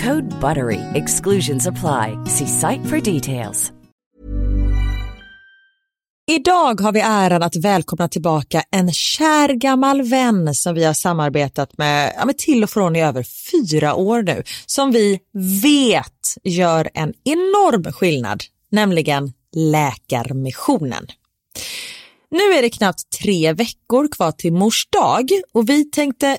Code BUTTERY. Exclusions apply. See site for details. Idag har vi äran att välkomna tillbaka en kär gammal vän som vi har samarbetat med, ja, med till och från i över fyra år nu, som vi vet gör en enorm skillnad, nämligen Läkarmissionen. Nu är det knappt tre veckor kvar till mors dag och vi tänkte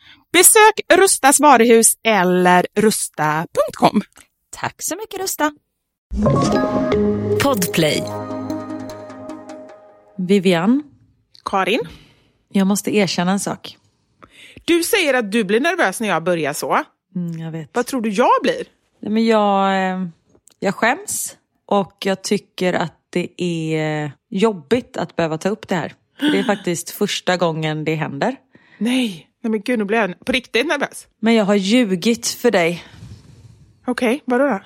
Besök Rustas varuhus eller rusta.com. Tack så mycket Rusta! Podplay. Vivian, Karin, jag måste erkänna en sak. du säger att du blir nervös när jag börjar så. Mm, jag vet. Vad tror du jag blir? Nej, Men jag, eh, jag skäms och jag tycker att det är jobbigt att behöva ta upp det här. För det är faktiskt första gången det händer. Nej, nej men gud, nu blir jag på riktigt nervös. Men jag har ljugit för dig. Okej, vadå då?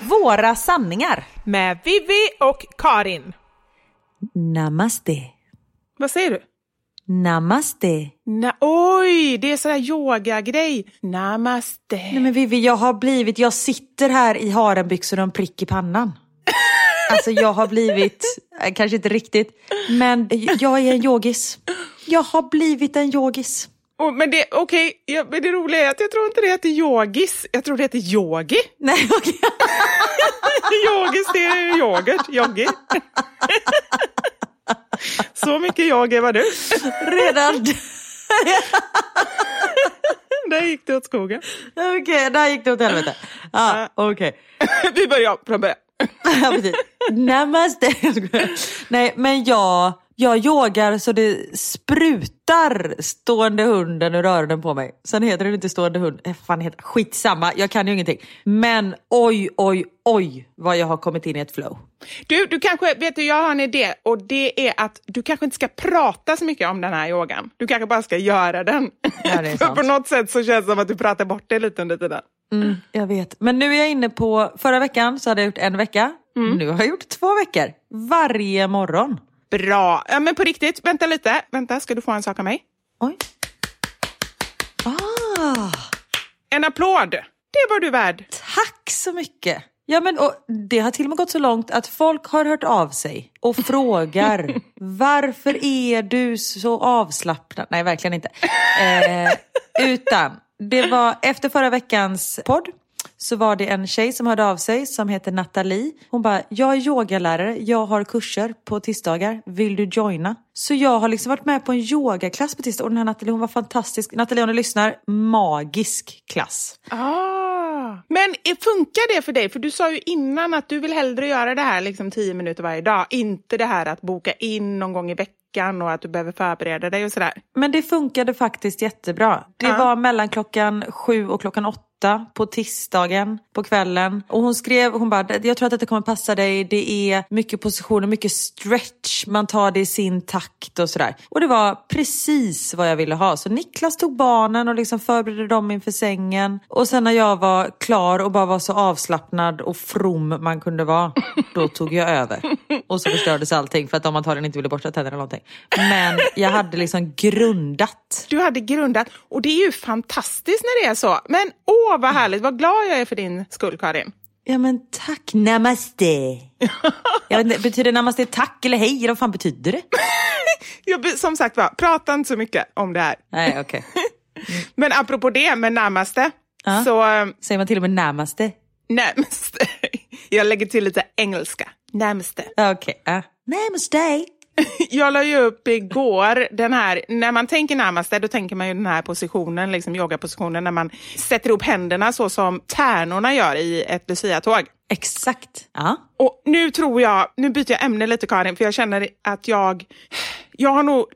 Våra sanningar. Med Vivi och Karin. Namaste. Vad säger du? Namaste. Na oj, det är sådär yoga-grej. Namaste. Nej men Vivi, jag har blivit, jag sitter här i harenbyxor och en prick i pannan. Alltså jag har blivit, eh, kanske inte riktigt, men jag är en yogis. Jag har blivit en yogis. Oh, men det, okej, ja, men det roliga är att jag tror inte det heter yogis. Jag tror det heter yogi. Nej, okej. Yogis, det är yoghurt. Yogi. Så mycket yogi var du. Redan. Där gick det åt skogen. Okej, där gick det åt helvete. Ja, okej. Vi börjar från början. Ja, precis. Namaste. Jag. Nej, men jag, jag yogar så det sprutar stående hunden ur öronen på mig. Sen heter det inte stående hund. Eh, Fan, heter, skitsamma, jag kan ju ingenting. Men oj, oj, oj vad jag har kommit in i ett flow. Du, du kanske, vet du, jag har en idé och det är att du kanske inte ska prata så mycket om den här yogan. Du kanske bara ska göra den. Ja, på något sätt så känns det som att du pratar bort det lite under tiden. Mm, jag vet. Men nu är jag inne på, förra veckan så hade jag gjort en vecka. Nu har jag gjort två veckor. Varje morgon. Bra. Ja, men på riktigt, vänta lite. Vänta, ska du få en sak av mig? Oj. Ah. En applåd. Det var du värd. Tack så mycket! Ja, men, och det har till och med gått så långt att folk har hört av sig och frågar varför är du så avslappnad? Nej, verkligen inte. Eh, utan det var efter förra veckans podd så var det en tjej som hörde av sig som heter Nathalie. Hon bara, jag är yogalärare, jag har kurser på tisdagar, vill du joina? Så jag har liksom varit med på en yogaklass på tisdag och den här Nathalie hon var fantastisk. Nathalie om du lyssnar, magisk klass. Ah. Men funkar det för dig? För du sa ju innan att du vill hellre göra det här liksom tio minuter varje dag. Inte det här att boka in någon gång i veckan och att du behöver förbereda dig och sådär. Men det funkade faktiskt jättebra. Det Ja. var mellan klockan sju och klockan åtta på tisdagen på kvällen. Och hon skrev, hon bara, jag tror att det kommer passa dig. Det är mycket positioner, mycket stretch. Man tar det i sin takt och sådär. Och det var precis vad jag ville ha. Så Niklas tog barnen och liksom förberedde dem inför sängen. Och sen när jag var klar och bara var så avslappnad och from man kunde vara, då tog jag över. Och så förstördes allting för att de antagligen inte ville borsta tänderna eller någonting. Men jag hade liksom grundat. Du hade grundat och det är ju fantastiskt när det är så. Men åh vad härligt, vad glad jag är för din skull Karin. Ja men tack, namaste. Inte, betyder namaste tack eller hej? Vad fan betyder det? Jag, som sagt var, prata inte så mycket om det här. Nej okej. Men apropå det med närmaste, Ja. så eh, Säger man till och med namaste? närmaste. Jag lägger till lite engelska. Närmaste. Ja, Okej. ja. Namaste. Jag la ju upp igår den här, när man tänker närmaste, då tänker man ju den här positionen, liksom yogapositionen, när man sätter ihop händerna så som tärnorna gör i ett luciatåg. Exakt. Ja. Och nu tror jag, nu byter jag ämne lite Karin, för jag känner att jag, jag har nog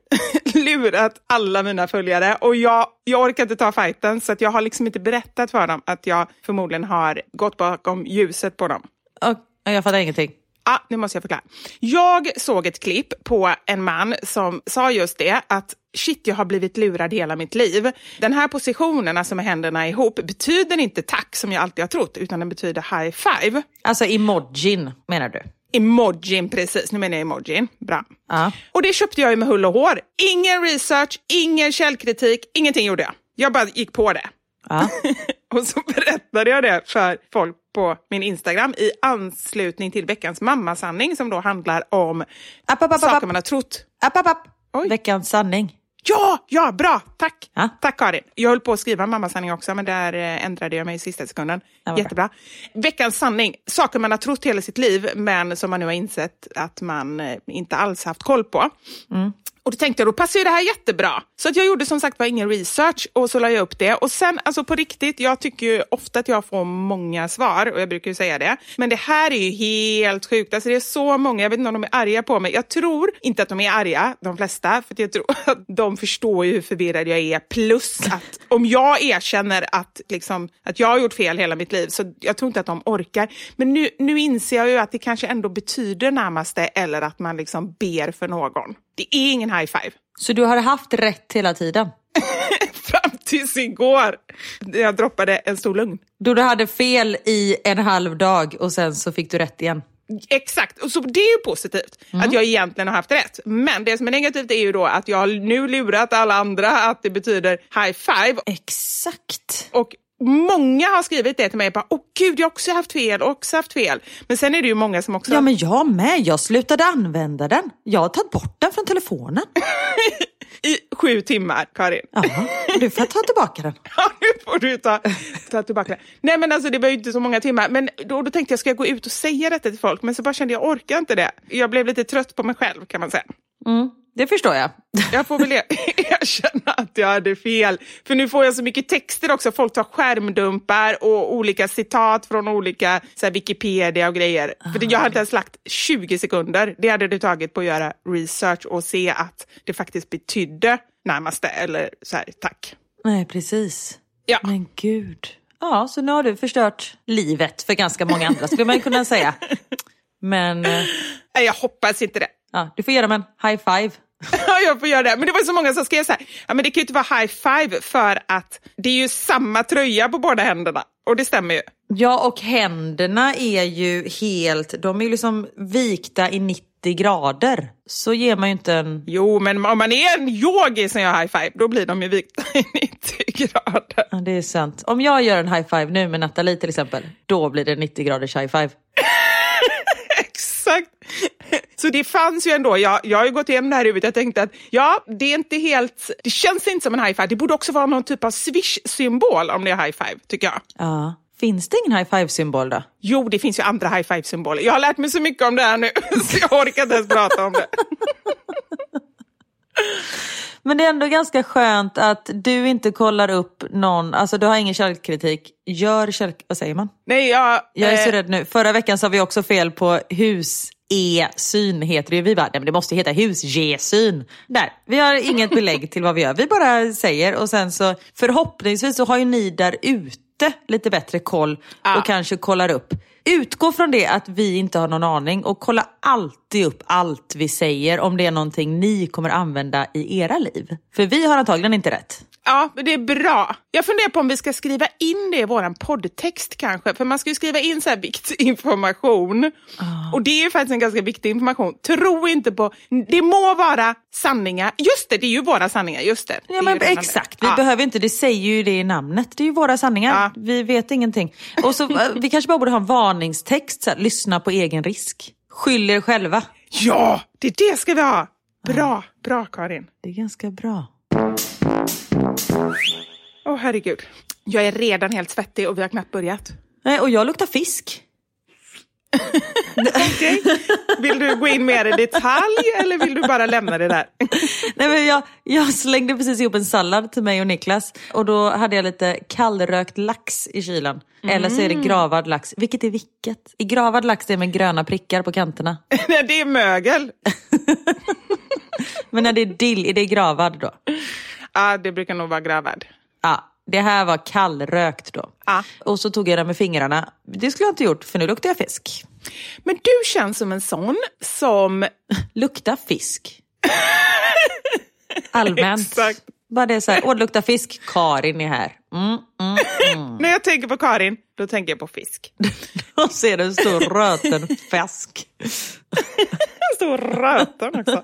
lurat alla mina följare och jag, jag orkar inte ta fighten så att jag har liksom inte berättat för dem att jag förmodligen har gått bakom ljuset på dem. Och, jag fattar ingenting. Ah, nu måste jag förklara. Jag såg ett klipp på en man som sa just det, att shit, jag har blivit lurad hela mitt liv. Den här positionen, alltså med händerna ihop, betyder inte tack som jag alltid har trott, utan den betyder high five. Alltså emojin menar du? Emojin, precis. Nu menar jag emojin. Bra. Ja. Och det köpte jag ju med hull och hår. Ingen research, ingen källkritik, ingenting gjorde jag. Jag bara gick på det. Ja. Och så berättade jag det för folk på min Instagram i anslutning till veckans mammasanning som då handlar om App, app, app, saker man har trott. Veckans sanning. Ja, ja, bra, tack. Ja. Tack Karin. Jag höll på att skriva mammasanning också, men där eh, ändrade jag mig i sista sekunden. Vad bra. Jättebra. Veckans sanning, saker man har trott hela sitt liv, men som man nu har insett att man eh, inte alls haft koll på. Mm. Och då tänkte jag, då passar ju det här jättebra. Så att jag gjorde som sagt var ingen research och så la jag upp det. Och sen, alltså på riktigt, jag tycker ju ofta att jag får många svar och jag brukar ju säga det. Men det här är ju helt sjukt. Alltså det är så många, jag vet inte om de är arga på mig. Jag tror inte att de är arga, de flesta, för att jag tror att de förstår ju hur förvirrad jag är. Plus att om jag erkänner att, liksom, att jag har gjort fel hela mitt liv, så jag tror inte att de orkar. Men nu, nu inser jag ju att det kanske ändå betyder närmaste eller att man liksom ber för någon. Det är ingen high five. Så du har haft rätt hela tiden? Fram tills igår. när Jag droppade en stor lögn. Då du hade fel i en halv dag och sen så fick du rätt igen? Exakt, och så det är ju positivt att jag egentligen har haft rätt. Men det som är negativt är ju då att jag har nu lurat alla andra att det betyder high five. Exakt. Och många har skrivit det till mig. Bara, Åh gud, jag har också haft fel, också haft fel. Men sen är det ju många som också... Ja men jag med, jag slutade använda den. Jag har tagit bort den från telefonen. I sju timmar, Karin. Ja, du får ta tillbaka den. Ja, nu får du ta, ta tillbaka det. Nej men alltså det var ju inte så många timmar. Men då, då tänkte jag, ska jag gå ut och säga detta till folk? Men så bara kände jag, jag orkar inte det. Jag blev lite trött på mig själv kan man säga. Mm, det förstår jag. Jag får väl er- erkänna att jag hade fel. För nu får jag så mycket texter också. Folk tar skärmdumpar och olika citat från olika så här, Wikipedia och grejer. För det, jag hade inte ens lagt 20 sekunder. Det hade det tagit på att göra research och se att det faktiskt betydde närmaste eller så här, tack. Nej, precis. Ja. Men gud. Ja, så nu har du förstört livet för ganska många andra skulle man kunna säga. Men eh, Nej, jag hoppas inte det. ja, du får ge dem en high five. Ja, jag får göra det. Men det var så många som skrev så här, ja men det kan ju inte vara high five för att det är ju samma tröja på båda händerna. Och det stämmer ju. Ja, och händerna är ju helt, de är ju liksom vikta i 90 grader. Så ger man ju inte en... Jo, men om man är en yogi som gör high five, då blir de ju vikta i 90 grader. Ja, det är sant. Om jag gör en high five nu med Nathalie till exempel, då blir det 90 graders high five. Så det fanns ju ändå, jag, jag har ju gått igenom det här i huvudet, jag tänkte att ja, det är inte helt, det känns inte som en high five. Det borde också vara någon typ av swish-symbol om det är high five, tycker jag. Ja. Finns det ingen high five-symbol då? Jo, det finns ju andra high five-symboler. Jag har lärt mig så mycket om det här nu, så jag orkar inte ens prata om det. Men det är ändå ganska skönt att du inte kollar upp någon, alltså du har ingen källkritik. Gör käll... Vad säger man? Nej, jag... Jag är så eh, rädd nu. Förra veckan sa vi också fel på hus E-syn heter det Vi bara, nej men det måste heta hus-G-syn. Där, vi har inget belägg till vad vi gör. Vi bara säger och sen så förhoppningsvis så har ju ni där ute lite bättre koll och kanske kollar upp. Utgå från det att vi inte har någon aning och kolla alltid upp allt vi säger om det är någonting ni kommer använda i era liv. För vi har antagligen inte rätt. Ja, det är bra. Jag funderar på om vi ska skriva in det i vår poddtext kanske. För man ska ju skriva in så här viktig information. Och det är ju faktiskt en ganska viktig information. Tro inte på... Det må vara sanningar. Just det, det är ju våra sanningar. Just det. Det Ja är men exakt, det. vi Ja. behöver inte, det säger ju det i namnet. Det är ju våra sanningar. Ja. Vi vet ingenting. Och så, eh, vi kanske bara borde ha en varningstext, så här, lyssna på egen risk. Skyll er själva. Ja, det är det ska vi ha. Bra, bra Karin. Det är ganska bra. Åh herregud. Jag är redan helt svettig och vi har knappt börjat. Nej, och jag luktar fisk. Okej. Vill du gå in mer i detalj eller vill du bara lämna det där? Nej, men jag, jag slängde precis ihop en sallad till mig och Niklas och då hade jag lite kallrökt lax i kylen. Eller så är det gravad lax. Vilket är vilket? I gravad lax det är med gröna prickar på kanterna. Nej, det är mögel. Men när det är dill, är det gravad då? Ja, det brukar nog vara gravad. Ja, det här var kallrökt då. Ja. Och så tog jag den med fingrarna. Det skulle jag inte gjort för nu luktar jag fisk. Men du känns som en sån som... Lukta fisk. Allmänt. Exakt. Bara det är så här, åh det luktar fisk, Karin är här. Mm, mm. När jag tänker på Karin, då tänker jag på fisk. Och ser en stor röten fisk. En stor röten också.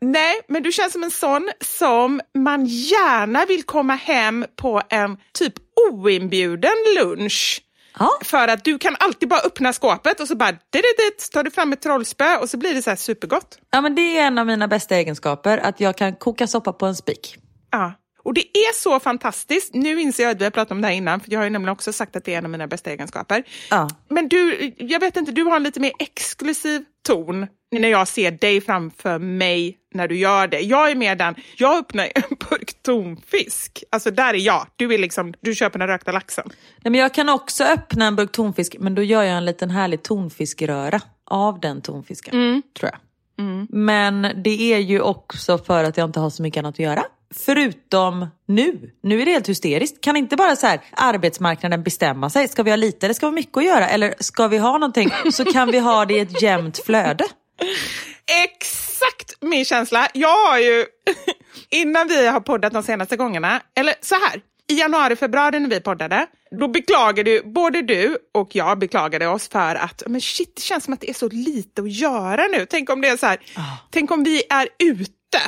Nej, men du känns som en sån som man gärna vill komma hem på en typ oinbjuden lunch. Ja. För att du kan alltid bara öppna skåpet och så bara dit, tar du fram ett trollspö och så blir det så supergott. ja, men det är en av mina bästa egenskaper, att jag kan koka soppa på en spik. Ja. Och det är så fantastiskt. Nu inser jag att vi har pratat om det här innan, för jag har ju nämligen också sagt att det är en av mina bästa egenskaper. Ja. Men du, jag vet inte, du har en lite mer exklusiv ton när jag ser dig framför mig när du gör det. Jag är mer den, jag öppnar en burk tonfisk. Alltså där är jag. Du är liksom, du köper den rökta laxen. Nej, men jag kan också öppna en burk tonfisk, men då gör jag en liten härlig tonfiskröra av den tonfisken. Tror jag. Men det är ju också för att jag inte har så mycket annat att göra. Förutom nu. Nu är det helt hysteriskt. Kan inte bara så här arbetsmarknaden bestämma sig? Ska vi ha lite eller ska vi ha mycket att göra? Eller ska vi ha någonting så kan vi ha det i ett jämnt flöde. Exakt min känsla. Jag har ju, innan vi har poddat de senaste gångerna, eller så här, i januari, februari när vi poddade, då beklagade både du och jag beklagade oss för att men shit, det känns som att det är så lite att göra nu. Tänk om det är så här, tänk om vi är ute,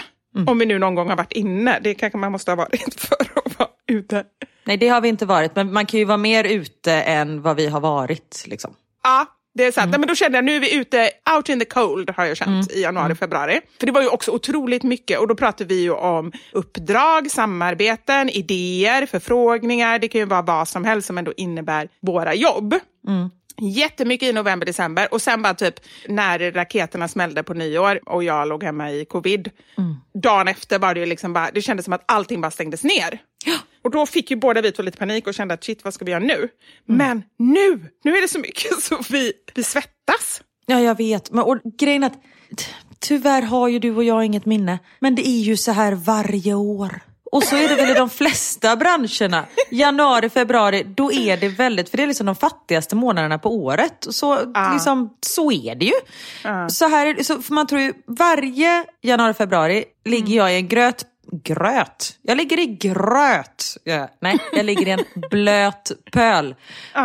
om vi nu någon gång har varit inne. Det kanske man måste ha varit för att vara ute. Nej det har vi inte varit, men man kan ju vara mer ute än vad vi har varit. Liksom. Ja, det är sant. Nej, men då kände jag nu är vi ute out in the cold har jag känt i januari, februari. För det var ju också otroligt mycket och då pratade vi ju om uppdrag, samarbeten, idéer, förfrågningar. Det kan ju vara vad som helst som ändå innebär våra jobb. Jättemycket i november, december och sen bara typ när raketerna smällde på nyår och jag låg hemma i covid. Dagen efter var det ju liksom bara, det kändes som att allting bara stängdes ner. Och då fick ju båda vi två lite panik och kände att shit, vad ska vi göra nu? Men nu, nu är det så mycket så vi, vi svettas. Ja, jag vet. Men, och grejen är att tyvärr har ju du och jag inget minne. Men det är ju så här varje år. Och så är det väl i de flesta branscherna. Januari, februari, då är det väldigt, för det är liksom de fattigaste månaderna på året. Så, liksom, så är det ju. Så här så, för man tror ju, varje januari, februari ligger jag i en gröt Gröt? Jag ligger i gröt. Ja, nej, jag ligger i en blöt pöl.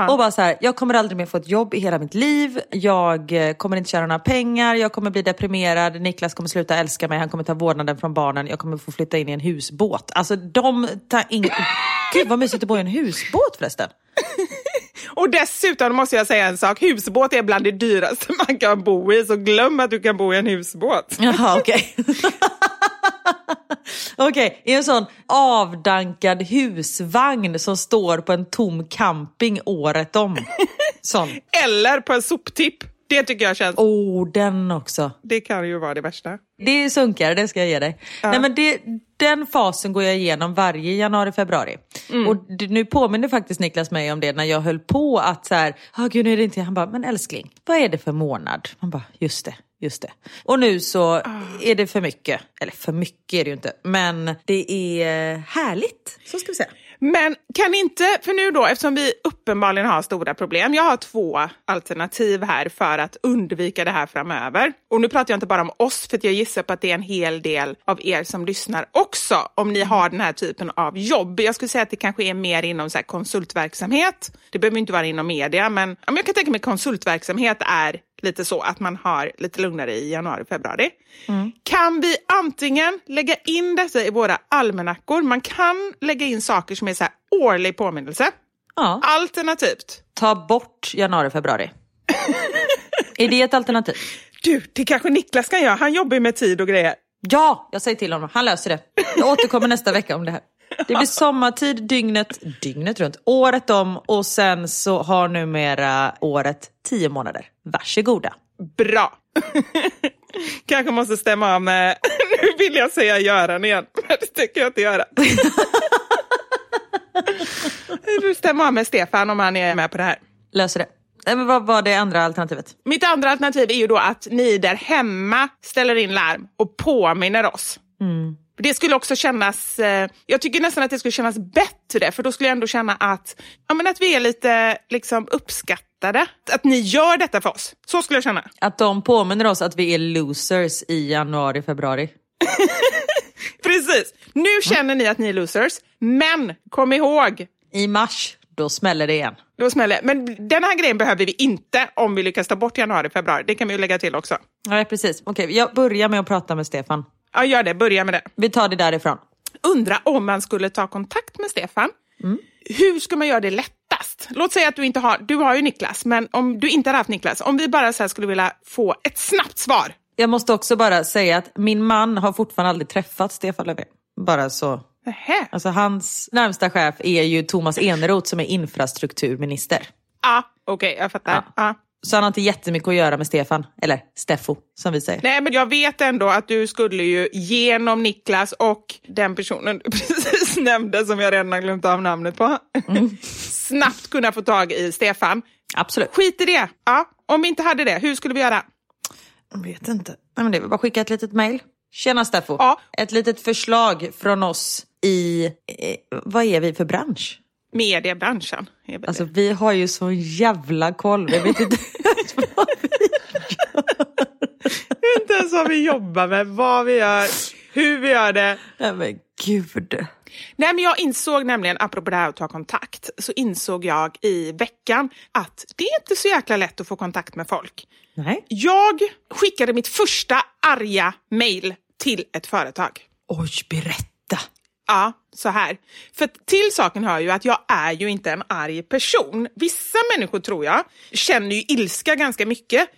Och bara så här, jag kommer aldrig mer få ett jobb i hela mitt liv. Jag eh, kommer inte tjäna några pengar. Jag kommer bli deprimerad. Niklas kommer sluta älska mig. Han kommer ta vårdnaden från barnen. Jag kommer få flytta in i en husbåt. Alltså de tar inget... Gud vad mysigt att bo i en husbåt förresten. Och dessutom måste jag säga en sak, husbåt är bland det dyraste man kan bo i, så glöm att du kan bo i en husbåt. Jaha, okej. Okej, i en sån avdankad husvagn som står på en tom camping året om. Sån. Eller på en soptipp. Det tycker jag känns... Oh, den också. Det kan ju vara det värsta. Det är sunkare, det ska jag ge dig. Nej, men det, den fasen går jag igenom varje januari, februari. Och det, nu påminner faktiskt Niklas mig om det när jag höll på att så här, oh, gud nu är det inte, han bara, men älskling, vad är det för månad? Man bara, just det, just det. Och nu så är det för mycket, eller för mycket är det ju inte, men det är härligt, så ska vi säga. Men kan inte, för nu då, eftersom vi uppenbarligen har stora problem. Jag har två alternativ här för att undvika det här framöver. Och nu pratar jag inte bara om oss, för jag gissar på att det är en hel del av er som lyssnar också, om ni har den här typen av jobb. Jag skulle säga att det kanske är mer inom så här konsultverksamhet. Det behöver inte vara inom media, men jag kan tänka mig konsultverksamhet är lite så att man har lite lugnare i januari, februari. Kan vi antingen lägga in dessa i våra almanackor, man kan lägga in saker som är så här årlig påminnelse, Ja. alternativt Ta bort januari, februari. är det ett alternativ? Du, det kanske Niklas kan göra. Han jobbar ju med tid och grejer. Ja, jag säger till honom. Han löser det. Jag återkommer nästa vecka om det här. Det blir sommartid dygnet, dygnet runt, året om och sen så har numera året tio månader. Varsågoda. Bra. kanske måste stämma av med... Nu vill jag säga Göran igen, men det tänker jag inte göra. Du stämmer av med Stefan om han är med på det här. Löser det. Men vad var det andra alternativet? Mitt andra alternativ är ju då att ni där hemma ställer in larm och påminner oss. Det skulle också kännas, eh, jag tycker nästan att det skulle kännas bättre för då skulle jag ändå känna att, ja, men att vi är lite liksom, uppskattade. Att ni gör detta för oss. Så skulle jag känna. Att de påminner oss att vi är losers i januari, februari. Precis. Nu känner ni att ni är losers, men kom ihåg, I mars, då smäller det igen. då smäller Men den här grejen behöver vi inte om vi lyckas ta bort januari, februari. Det kan vi ju lägga till också. Ja, precis. Okej, jag börjar med att prata med Stefan. Ja, gör det. Börja med det. Vi tar det därifrån. undra om man skulle ta kontakt med Stefan. Hur ska man göra det lättast? Låt säga att du inte har, du har ju Niklas, men om du inte har haft Niklas, om vi bara så skulle vilja få ett snabbt svar. Jag måste också bara säga att min man har fortfarande aldrig träffat Stefan Löfven. Bara så. Nähä. Alltså hans närmsta chef är ju Thomas Eneroth som är infrastrukturminister. Ja, okej, jag fattar. Ja. Ja. Så han har inte jättemycket att göra med Stefan, eller Steffo som vi säger. Nej, men jag vet ändå att du skulle ju genom Niklas och den personen du precis nämnde, som jag redan har glömt av namnet på, snabbt kunna få tag i Stefan. Absolut. Skit i det. Ja, om vi inte hade det, hur skulle vi göra? Jag vet inte. Nej, men det är väl bara att skicka ett litet mejl. Tjena Steffo. Ja. Ett litet förslag från oss i, eh, vad är vi för bransch? Mediebranschen. Alltså vi har ju så jävla koll. Jag vet inte vad vi inte ens vad vi jobbar med, vad vi gör, hur vi gör det. Nej men gud. Nej, men jag insåg nämligen, apropå det här att ta kontakt, så insåg jag i veckan att det är inte så jäkla lätt att få kontakt med folk. Nej. Jag skickade mitt första arga mail till ett företag. Oj, berätta. Ja, så här. För till saken hör ju att jag är ju inte en arg person. Vissa människor tror jag känner ju ilska ganska mycket.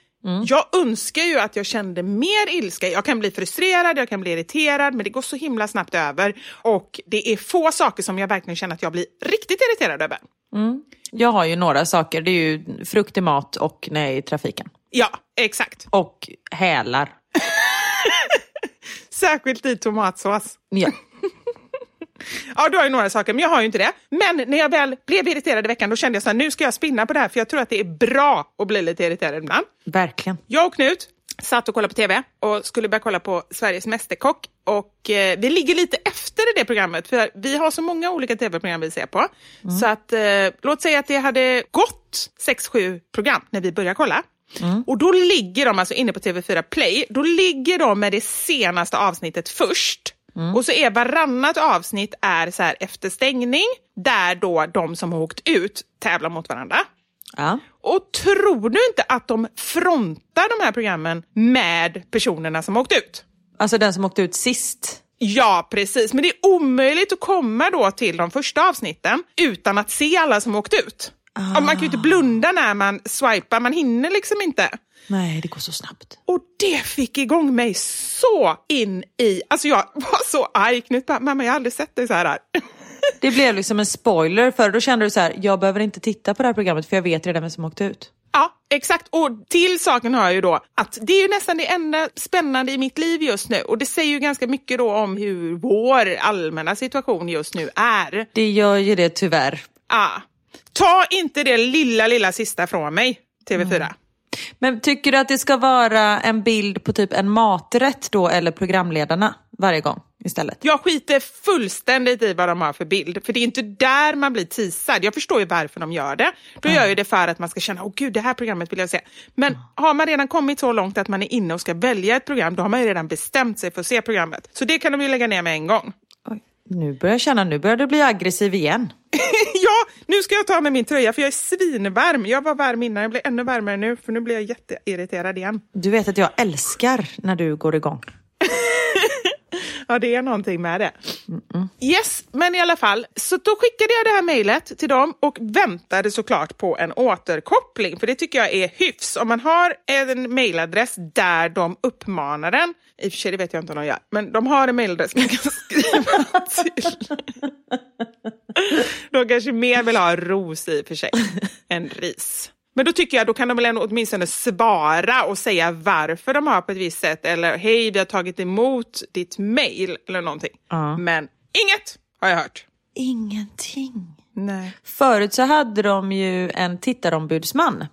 Jag önskar ju att jag kände mer ilska. Jag kan bli frustrerad, jag kan bli irriterad, men det går så himla snabbt över. Och det är få saker som jag verkligen känner att jag blir riktigt irriterad över. Jag har ju några saker. Det är ju frukt i mat och när jag är i trafiken. Ja, exakt. Och hälar. Särskilt i tomatsås. Ja. Ja, du har ju några saker, men jag har ju inte det. Men när jag väl blev irriterad i veckan, då kände jag här, nu ska jag spinna på det här, för jag tror att det är bra att bli lite irriterad ibland. Verkligen. Jag och Knut satt och kollade på TV och skulle börja kolla på Sveriges Mästerkock. Och eh, vi ligger lite efter i det programmet, för vi har så många olika TV-program vi ser på. Så att, eh, låt säga att det hade gått 6-7 program när vi började kolla. Och då ligger de alltså inne på TV4 Play, då ligger de med det senaste avsnittet först. Och så är varannat avsnitt är så här efter stängning, där då de som har åkt ut tävlar mot varandra. Ja. Och tror du inte att de frontar de här programmen med personerna som åkt ut? Alltså den som åkte ut sist. Ja, precis. Men det är omöjligt att komma då till de första avsnitten utan att se alla som åkt ut. Och man kan ju inte blunda när man swipar, man hinner liksom inte. Nej, det går så snabbt. Och det fick igång mig så in i... Alltså jag var så arg. Knut bara, mamma jag har aldrig sett dig så här. Det blev liksom en spoiler för då kände du så här, jag behöver inte titta på det här programmet för jag vet redan vem som åkte ut. Ja, exakt. Och till saken hör ju då att det är ju nästan det enda spännande i mitt liv just nu. Och det säger ju ganska mycket då om hur vår allmänna situation just nu är. Det gör ju det tyvärr. Ja. Ta inte det lilla, lilla sista från mig, TV4. Mm. Men tycker du att det ska vara en bild på typ en maträtt då eller programledarna varje gång istället? Jag skiter fullständigt i vad de har för bild, för det är inte där man blir teasad. Jag förstår ju varför de gör det. De gör ju det för att man ska känna, åh gud, det här programmet vill jag se. Men mm. har man redan kommit så långt att man är inne och ska välja ett program, då har man ju redan bestämt sig för att se programmet. Så det kan de ju lägga ner med en gång. Oj. Nu börjar jag känna, nu börjar du bli aggressiv igen. nu ska jag ta med min tröja för jag är svinvarm. Jag var varm innan, jag blir ännu varmare nu för nu blir jag jätteirriterad igen. Du vet att jag älskar när du går igång. ja, det är någonting med det. Mm -mm. Yes, men i alla fall, så då skickade jag det här mejlet till dem och väntade såklart på en återkoppling, för det tycker jag är hyfs. Om man har en mejladress där de uppmanar en, i och för sig det vet jag inte om de gör, men de har en mejladress man kan skriva till. de kanske mer vill ha ros i och för sig än ris. Men då tycker jag då kan de väl ändå åtminstone svara och säga varför de har på ett visst sätt eller hej, vi har tagit emot ditt mail eller någonting. Uh. Men inget har jag hört. Ingenting. Nej. Förut så hade de ju en tittarombudsman,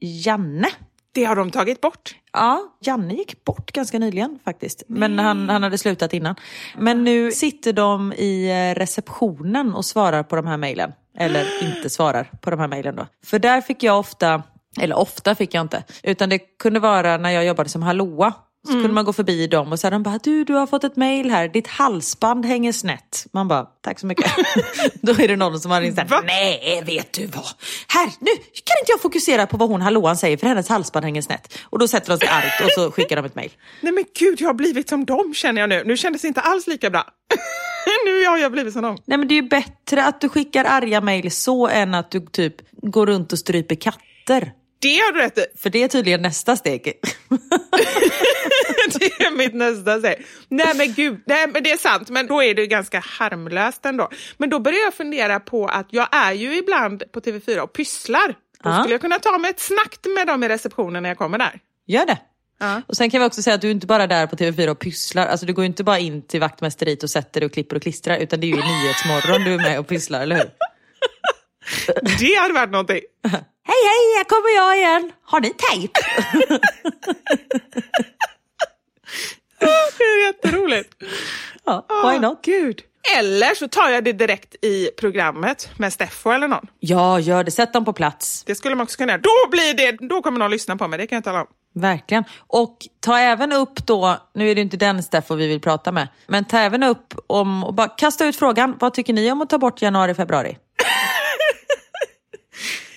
Janne. Det har de tagit bort? Ja, Janne gick bort ganska nyligen faktiskt. Men han, han hade slutat innan. Men nu sitter de i receptionen och svarar på de här mejlen eller inte svarar på de här mejlen då. För där fick jag ofta, eller ofta fick jag inte, utan det kunde vara när jag jobbade som hallåa. Så mm. kunde man gå förbi dem och så de bara, du, du har fått ett mejl här, ditt halsband hänger snett. Man bara, tack så mycket. Då är det någon som har ringt nej vet du vad, här, nu kan inte jag fokusera på vad hon hallåan säger för hennes halsband hänger snett. Och då sätter de sig argt och så skickar de ett mejl. Nej men gud, jag har blivit som dem känner jag nu. Nu kändes det inte alls lika bra. nu har jag blivit som dem. Nej men det är ju bättre att du skickar arga mejl så än att du typ går runt och stryper katter. Det har du rätt i. För det är tydligen nästa steg. det är mitt nästa steg. Nej men gud, nej men det är sant, men då är det ganska harmlöst ändå. Men då börjar jag fundera på att jag är ju ibland på TV4 och pysslar. Då skulle jag kunna ta mig ett snack med dem i receptionen när jag kommer där. Gör det. Ja. Och sen kan vi också säga att du inte bara är där på TV4 och pysslar. Alltså du går inte bara in till vaktmästeriet och sätter dig och klipper och klistrar. Utan det är ju i Nyhetsmorgon du är med och pysslar, eller hur? Det hade varit någonting. Hej hej, här kommer jag igen. Har ni tejp? det är jätteroligt. Ja, why not? Gud. Eller så tar jag det direkt i programmet med Steffo eller någon. Ja, gör det. Sätt dem på plats. Det skulle man också kunna göra. Då, blir det, då kommer någon lyssna på mig, det kan jag tala om. Verkligen. Och ta även upp då, nu är det inte den Steffo vi vill prata med, men ta även upp om, och bara kasta ut frågan, vad tycker ni om att ta bort januari, februari?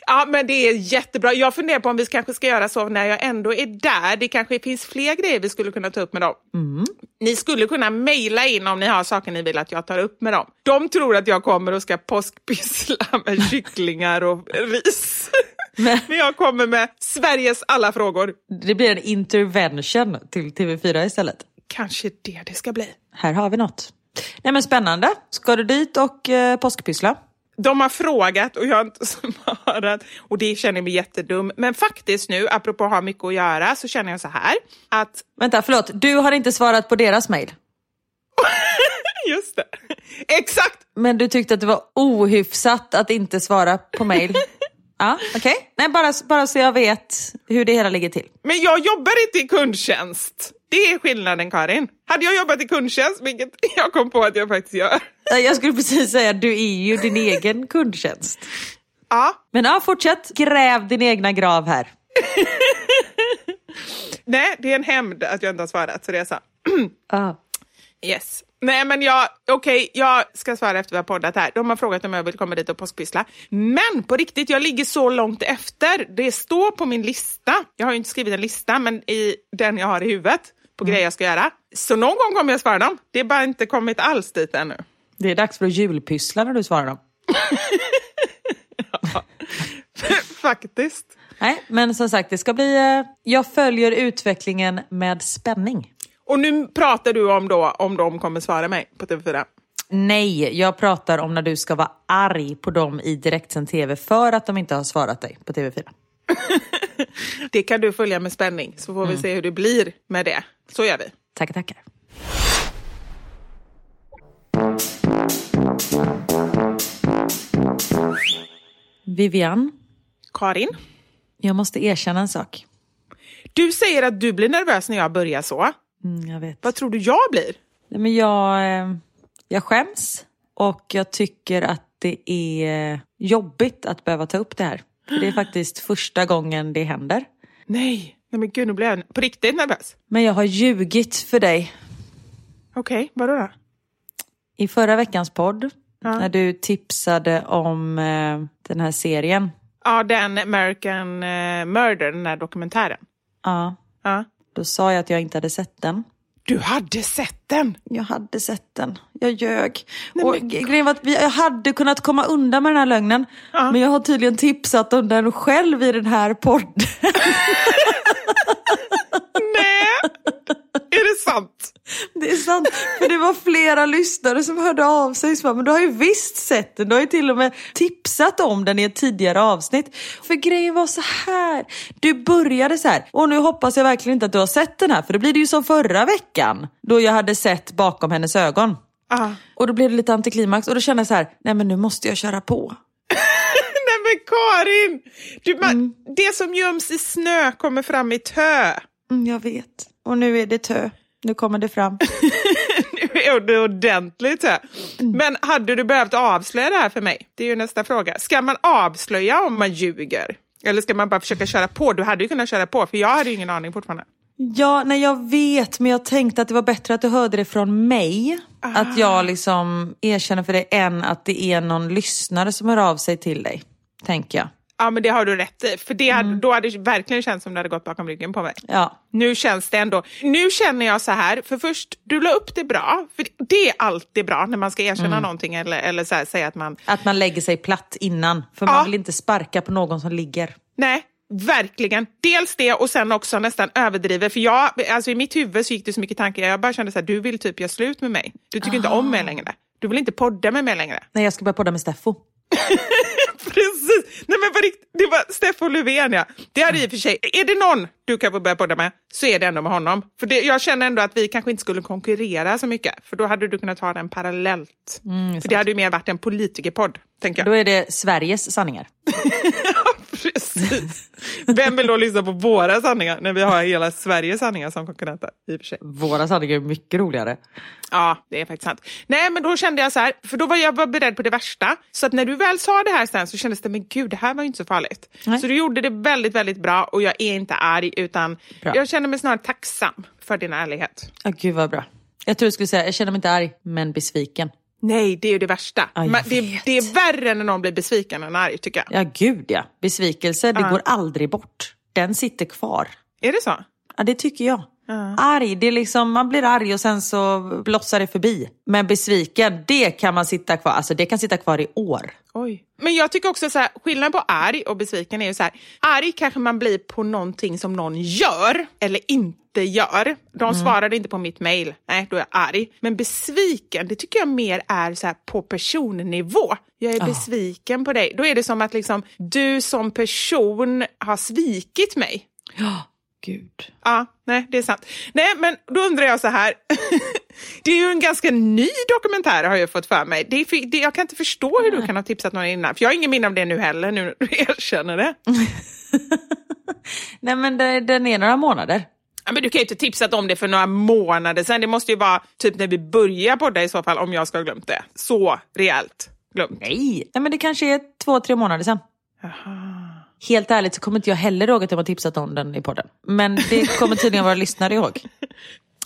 Ja, men det är jättebra. Jag funderar på om vi kanske ska göra så när jag ändå är där. Det kanske finns fler grejer vi skulle kunna ta upp med dem. Mm. Ni skulle kunna mejla in om ni har saker ni vill att jag tar upp med dem. De tror att jag kommer och ska påskpyssla med kycklingar och ris. Men, men jag kommer med Sveriges alla frågor. Det blir en intervention till TV4 istället. Kanske det det ska bli. Här har vi något. Nej men spännande. Ska du dit och eh, påskpyssla? De har frågat och jag har inte svarat och det känner jag mig jättedum. Men faktiskt nu, apropå att ha mycket att göra, så känner jag så här att... Vänta, förlåt. Du har inte svarat på deras mejl? Just det. Exakt! Men du tyckte att det var ohyfsat att inte svara på mejl? Ja, okej. Okay. bara, bara så jag vet hur det hela ligger till. Men jag jobbar inte i kundtjänst. Det är skillnaden Karin. Hade jag jobbat i kundtjänst, vilket jag kom på att jag faktiskt gör. Jag skulle precis säga, du är ju din egen kundtjänst. Ja. Men ja, fortsätt. Gräv din egna grav här. Nej, det är en hämnd att jag inte har svarat, så det är så. ah. Yes. Nej men jag, okej, okay, jag ska svara efter vi har poddat här. De har frågat om jag vill komma dit och påskpyssla. Men på riktigt, jag ligger så långt efter. Det står på min lista. Jag har ju inte skrivit en lista, men i den jag har i huvudet på mm. grejer jag ska göra. Så någon gång kommer jag svara dem. Det är bara inte kommit alls dit ännu. Det är dags för att julpyssla när du svarar dem. ja, faktiskt. Nej, men som sagt, det ska bli... Eh, jag följer utvecklingen med spänning. Och nu pratar du om då om de kommer svara mig på TV4? Nej, jag pratar om när du ska vara arg på dem i direktsänd TV för att de inte har svarat dig på TV4. Det kan du följa med spänning, så får vi se hur det blir med det. Så gör vi. Tackar, tackar. Vivian, Karin, jag måste erkänna en sak. du säger att du blir nervös när jag börjar så. Mm, jag vet. Vad tror du jag blir? Nej, men jag, eh, jag skäms och jag tycker att det är jobbigt att behöva ta upp det här. För det är faktiskt första gången det händer. Nej, nej men gud, nu blir jag på riktigt nervös. Men jag har ljugit för dig. Okej, vadå då? I förra veckans podd, Ja. när du tipsade om eh, den här serien. Ja, den American eh, Murder, den där dokumentären. Ja, Ja. då sa jag att jag inte hade sett den. Du hade sett den! Jag hade sett den. Jag ljög. Nej, och men- grejen var att vi, jag hade kunnat komma undan med den här lögnen. Ja. Men jag har tydligen tipsat om den själv i den här podden. Nej! Är det sant? Det är sant. För det var flera lyssnare som hörde av sig. Så bara, men du har ju visst sett den. Du har ju till och med tipsat om den i ett tidigare avsnitt. För grejen var så här. Du började så här. Och nu hoppas jag verkligen inte att du har sett den här. För då blir det ju som förra veckan. Då jag hade sett bakom hennes ögon. Ja. Och då blev det lite antiklimax. Och då kände jag så här. Nej men nu måste jag köra på. Nej men Karin! Du, man, Mm. Det som göms i snö kommer fram i tö. Mm, jag vet. Och nu är det tö. Nu kommer det fram. Nu är det ordentligt. Mm. Men hade du behövt avslöja det här för mig? Det är ju nästa fråga. Ska man avslöja om man ljuger? Eller ska man bara försöka köra på? Du hade ju kunnat köra på, för jag hade ju ingen aning fortfarande. Ja, nej jag vet, men jag tänkte att det var bättre att du hörde det från mig. Att jag liksom erkänner för dig än att det är någon lyssnare som hör av sig till dig. Tänker jag. Ja, men det har du rätt i. För det hade, Mm. då hade det verkligen känts som det hade gått bakom ryggen på mig. Ja. Nu känns det ändå... Nu känner jag så här, för först, du la upp det bra. För det är alltid bra när man ska erkänna Mm. någonting eller, eller så här, säga att man... Att man lägger sig platt innan. För Ja. man vill inte sparka på någon som ligger. Nej, verkligen. Dels det och sen också nästan överdriver. För jag, alltså i mitt huvud så gick det så mycket tankar. Jag bara kände så här, du vill typ göra slut med mig. Du tycker inte om Ah. mig längre. Du vill inte podda med mig längre. Nej, jag ska börja podda med Steffo. Precis! Nej men på riktigt, det var Steffo Löfven ja. Det hade i och för sig, är det någon du kan börja podda med så är det ändå med honom. För det, jag känner ändå att vi kanske inte skulle konkurrera så mycket. För då hade du kunnat ta den parallellt. Mm, för det hade ju mer varit en politikerpodd, tänker jag. Då är det Sveriges sanningar. Precis. Vem vill då lyssna på våra sanningar när vi har hela Sveriges sanningar som konkurrenter? I och för sig. Våra sanningar är mycket roligare. Ja, det är faktiskt sant. Nej, men då kände jag så här, för då var jag beredd på det värsta. Så att när du väl sa det här sen så kändes det, men gud, det här var ju inte så farligt. Nej. Så du gjorde det väldigt, väldigt bra och jag är inte arg utan Bra. jag känner mig snarare tacksam för din ärlighet. Ja, gud vad bra. Jag tror du skulle säga, jag känner mig inte arg, men besviken. Nej, det är ju det värsta. Ja, Men det, det är värre när någon blir besviken än arg, tycker jag. Ja, gud ja. Besvikelse, det Ja. går aldrig bort. Den sitter kvar. Är det så? Ja, det tycker jag. Arg, det är liksom, man blir arg och sen så blossar det förbi. Men besviken, det kan man sitta kvar, alltså det kan sitta kvar i år. Oj. Men jag tycker också så här, skillnaden på arg och besviken är ju så här, arg kanske man blir på någonting som någon gör eller inte gör. De svarade inte på mitt mail, nej då är jag arg. Men besviken, det tycker jag mer är så här på personnivå. Jag är besviken på dig. Då är det som att liksom, du som person har svikit mig. Ja, gud. Ja, nej, det är sant. Nej, men då undrar jag så här. det är ju en ganska ny dokumentär har jag fått för mig. Det är, det, jag kan inte förstå hur du kan ha tipsat någon innan. För jag har ingen minne av det nu heller, nu när du erkänner det. Nej men det, den är några månader. Ja, men du kan ju inte tipsat om det för några månader sedan. Det måste ju vara typ när vi börjar podda i så fall, om jag ska ha glömt det. Så rejält glömt. Nej. Nej men det kanske är två, tre månader sedan. Helt ärligt så kommer inte jag heller ihåg att jag har tipsat om den i podden. Men det kommer tydligen våra lyssnare ihåg.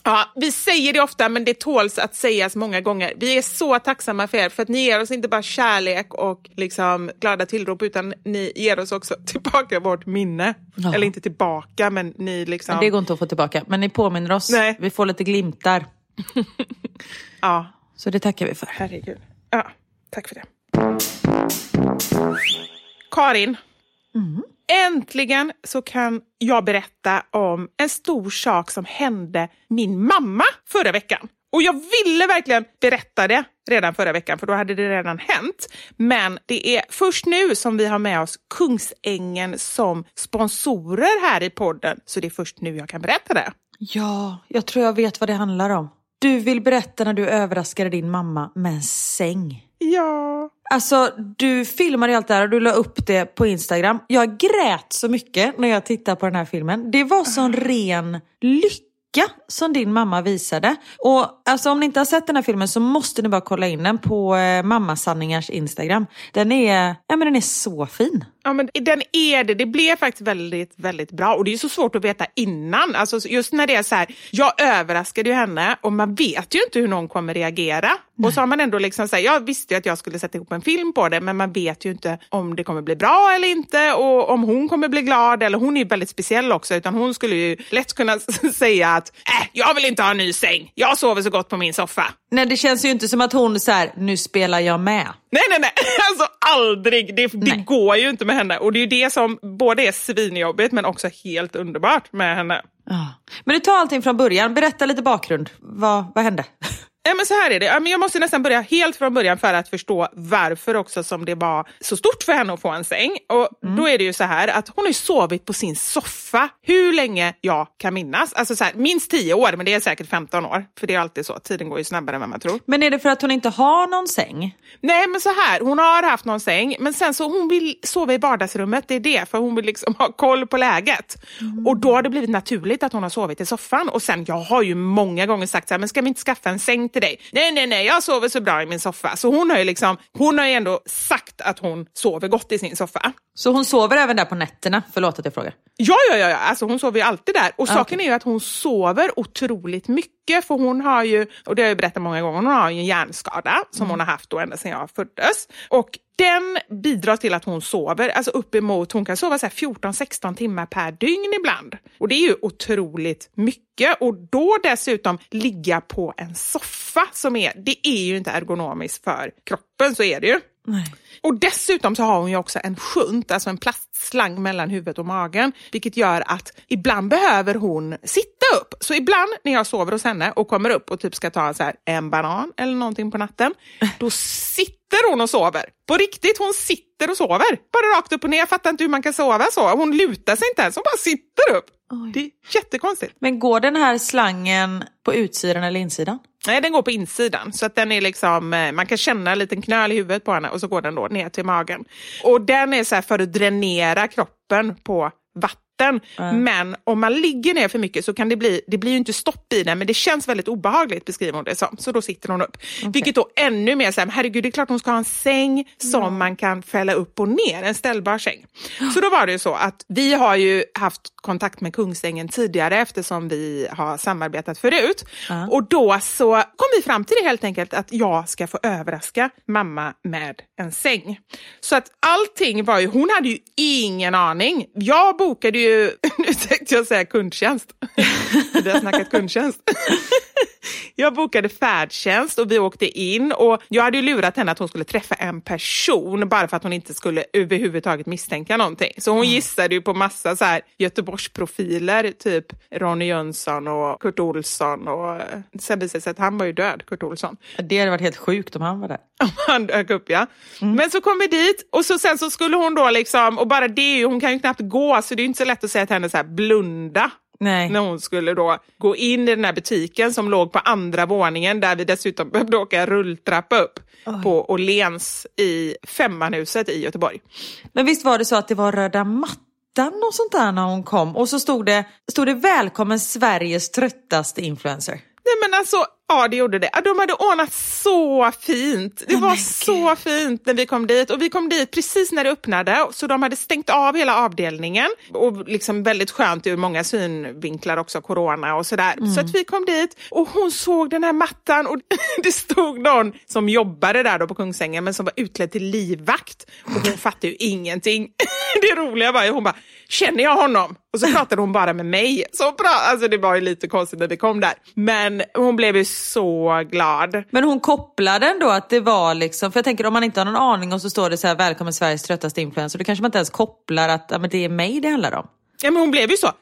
Ja, vi säger det ofta, men det tåls att sägas många gånger. Vi är så tacksamma för er, för att ni ger oss inte bara kärlek och liksom glada tillrop, utan ni ger oss också tillbaka vårt minne. Ja. Eller inte tillbaka, men ni liksom... Det går inte att få tillbaka. Men ni påminner oss. Nej. Vi får lite glimtar. Ja, Så det tackar vi för. herregud. Ja, tack för det. Karin. Äntligen så kan jag berätta om en stor sak som hände min mamma förra veckan. Och jag ville verkligen berätta det redan förra veckan, för då hade det redan hänt. Men det är först nu som vi har med oss Kungsängen som sponsorer här i podden, så det är först nu jag kan berätta det. Ja, jag tror jag vet vad det handlar om. Du vill berätta när du överraskade din mamma med en säng. Ja. Alltså, du filmade allt det här och du la upp det på Instagram. Jag grät så mycket när jag tittade på den här filmen. Det var sån ren lycka som din mamma visade. Och alltså, om ni inte har sett den här filmen så måste ni bara kolla in den på eh, Mammasanningars Instagram. Den är, ja, men den är så fin. Ja, men den är det. Det blev faktiskt väldigt, väldigt bra. Och det är så svårt att veta innan. Alltså, just när det är så här, jag överraskade ju henne och man vet ju inte hur någon kommer reagera. Nej. Och så har man ändå liksom så här, jag visste ju att jag skulle sätta ihop en film på det, men man vet ju inte om det kommer bli bra eller inte och om hon kommer bli glad. Eller hon är ju väldigt speciell också, utan hon skulle ju lätt kunna säga att äh, jag vill inte ha en ny säng. Jag sover så gott på min soffa. Nej, det känns ju inte som att hon så här, nu spelar jag med. Nej, nej, nej. Alltså aldrig. Det, det går ju inte med henne. Och det är ju det som både är svinjobbigt men också helt underbart med henne. Ja. Men du tar allting från början. Berätta lite bakgrund. Vad, vad hände? Ja, men så här är det. Jag måste nästan börja helt från början för att förstå varför också som det var så stort för henne att få en säng. Och mm. Då är det ju så här att hon har sovit på sin soffa hur länge jag kan minnas. Alltså så här, minst 10 år, men det är säkert 15 år. För det är alltid så, tiden går ju snabbare än vad man tror. Men är det för att hon inte har någon säng? Nej, men så här, hon har haft någon säng, men sen så hon vill sova i vardagsrummet, det är det, för hon vill liksom ha koll på läget. Mm. Och då har det blivit naturligt att hon har sovit i soffan. Och sen, jag har ju många gånger sagt så här, men ska vi inte skaffa en säng till dig? Nej, nej, nej, jag sover så bra i min soffa. Så hon har ju liksom, hon har ju ändå sagt att hon sover gott i sin soffa. Så hon sover även där på nätterna? Förlåt att jag frågar. Ja, ja, ja, alltså hon sover ju alltid där. Och ah, saken okay. är ju att hon sover otroligt mycket, för hon har ju, och det har jag berättat många gånger, hon har ju en hjärnskada som mm. hon har haft då ända sedan jag föddes. Och den bidrar till att hon sover, alltså uppemot, hon kan sova 14-16 timmar per dygn ibland. Och det är ju otroligt mycket. Och då dessutom ligga på en soffa, som är, det är ju inte ergonomiskt för kroppen, så är det ju. Nej. Och dessutom så har hon ju också en shunt, alltså en plastslang mellan huvudet och magen, vilket gör att ibland behöver hon sitta upp. Så ibland när jag sover hos henne och kommer upp och typ ska ta så här, en banan eller någonting på natten, då sitter hon och sover. På riktigt, hon sitter och sover. Bara rakt upp och ner. Jag fattar inte hur man kan sova så. Hon lutar sig inte ens, hon bara sitter upp. Oj. Det är jättekonstigt. Men går den här slangen på utsidan eller insidan? Nej, den går på insidan. Så att den är liksom, eh, man kan känna en liten knöl i huvudet på henne och så går den då ner till magen. Och den är så för att dränera kroppen på vatten. Mm. Men om man ligger ner för mycket så kan det bli, det blir ju inte stopp i den, men det känns väldigt obehagligt beskriver hon det som. Så då sitter hon upp. Okay. Vilket då ännu mer säger, herregud det är klart hon ska ha en säng som mm. man kan fälla upp och ner, en ställbar säng. Så då var det ju så att vi har ju haft kontakt med Kungsängen tidigare eftersom vi har samarbetat förut. Mm. Och då så kom vi fram till det helt enkelt att jag ska få överraska mamma med en säng. Så att allting var ju, hon hade ju ingen aning. Jag bokade ju tänkte jag säga kundtjänst. Vi har snackat kundtjänst. Jag bokade färdtjänst och vi åkte in och jag hade ju lurat henne att hon skulle träffa en person bara för att hon inte skulle överhuvudtaget misstänka någonting. Så hon mm. gissade ju på massa så här Göteborgsprofiler, typ Ronny Jönsson och Kurt Olsson och sen visade det sig att han var ju död, Kurt Olsson. Det hade varit helt sjukt om han var där. Om han dök upp ja. Mm. Men så kom vi dit och så sen så skulle hon då liksom, och bara det, hon kan ju knappt gå så det är inte så lätt att säga till henne så här blunda Nej. När hon skulle då gå in i den här butiken som låg på andra våningen där vi dessutom behövde åka rulltrappa upp Oj. på Åhléns i Femmanhuset i Göteborg. Men visst var det så att det var röda mattan och sånt där när hon kom och så stod det, stod det välkommen Sveriges tröttaste influencer. Nej men alltså, ja det gjorde det. De hade ordnat så fint. Det oh var så fint när vi kom dit. Och vi kom dit precis när det öppnade, så de hade stängt av hela avdelningen. Och liksom väldigt skönt ur många synvinklar också, corona och sådär. Mm. Så att vi kom dit och hon såg den här mattan och det stod någon som jobbade där då på Kungsängen men som var utklädd till livvakt. Och hon fattade ju ingenting. Det roliga var ju hon bara, känner jag honom? Och så pratade hon bara med mig. Så bra! Alltså det var ju lite konstigt när vi kom där. Men hon blev ju så glad. Men hon kopplade ändå att det var liksom, för jag tänker om man inte har någon aning och så står det så här välkommen Sveriges tröttaste influencer, då kanske man inte ens kopplar att ja, men det är mig det handlar om. Ja men hon blev ju så, va?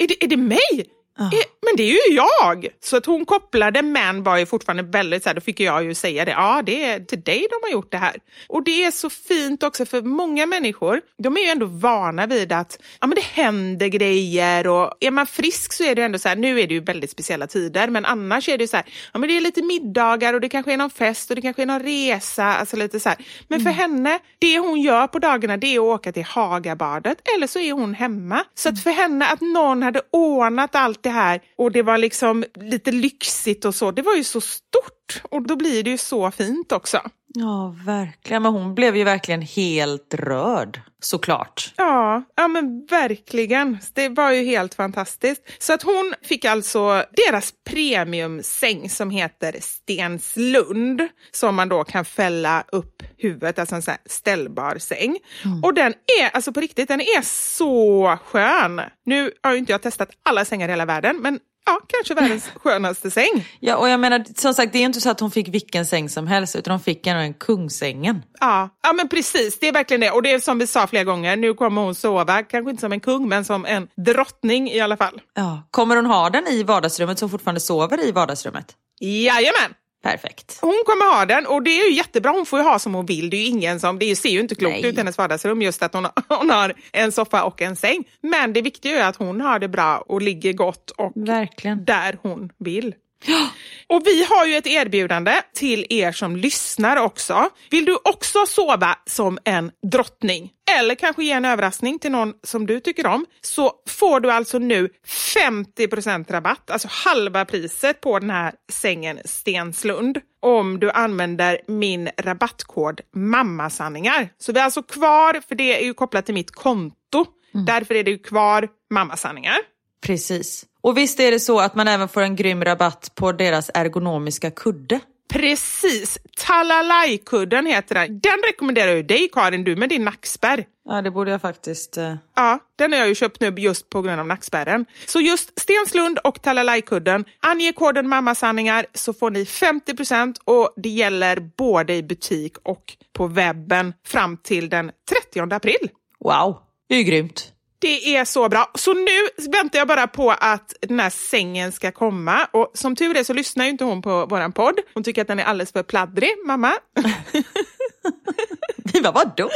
Är det, är det mig? Eh, Men det är ju jag! Så att hon kopplade men var ju fortfarande väldigt så här, då fick jag ju säga det. Ja, det är till dig de har gjort det här. Och det är så fint också för många människor, de är ju ändå vana vid att ja, men det händer grejer och är man frisk så är det ändå så här, nu är det ju väldigt speciella tider, men annars är det så här, ja men det är lite middagar och det kanske är någon fest och det kanske är någon resa, alltså lite så här. Men för henne, det hon gör på dagarna det är att åka till Hagabadet eller så är hon hemma. Så att för henne att någon hade ordnat allt det här. Och det var liksom lite lyxigt och så, det var ju så stort. Och då blir det ju så fint också. Ja, verkligen. Men hon blev ju verkligen helt rörd, såklart. Ja, ja men verkligen. Det var ju helt fantastiskt. Så att hon fick alltså deras premiumsäng som heter Stenslund som man då kan fälla upp huvudet, alltså en sån ställbar säng. Och den är, alltså på riktigt, den är så skön. Nu har ju inte jag testat alla sängar i hela världen, men ja, kanske världens skönaste säng. Ja, och jag menar, som sagt, det är inte så att hon fick vilken säng som helst, utan hon fick ändå en kungsängen. Ja, ja, men precis. Det är verkligen det. Och det är som vi sa flera gånger, nu kommer hon sova, kanske inte som en kung, men som en drottning i alla fall. Ja. Kommer hon ha den i vardagsrummet så hon fortfarande sover i vardagsrummet? Jajamän! Perfekt. Hon kommer ha den och det är ju jättebra. Hon får ju ha som hon vill. Det är ju ingen som, det ser ju inte klokt Nej. ut i hennes vardagsrum just att hon, hon har en soffa och en säng. Men det viktiga är att hon har det bra och ligger gott och Verkligen. där hon vill. Och vi har ju ett erbjudande till er som lyssnar också. Vill du också sova som en drottning eller kanske ge en överraskning till någon som du tycker om så får du alltså nu 50% rabatt, alltså halva priset på den här sängen Stenslund om du använder min rabattkod mammasanningar. Så vi är alltså kvar, för det är ju kopplat till mitt konto. Därför är det ju kvar mammasanningar. Precis. Och visst är det så att man även får en grym rabatt på deras ergonomiska kudde? Precis, Talalaj-kudden heter den. Den rekommenderar jag dig Karin, du med din nackspärr. Ja, det borde jag faktiskt... Eh... Ja, den har jag ju köpt nu just på grund av nackspärren. Så just Stenslund och Talalaj-kudden, ange koden mammasanningar så får ni 50% och det gäller både i butik och på webben fram till den 30 april. Wow, det är ju grymt. Det är så bra. Så nu väntar jag bara på att den här sängen ska komma. Och som tur är så lyssnar ju inte hon på våran podd. Hon tycker att den är alldeles för pladdrig, mamma. Vi bara, vadå?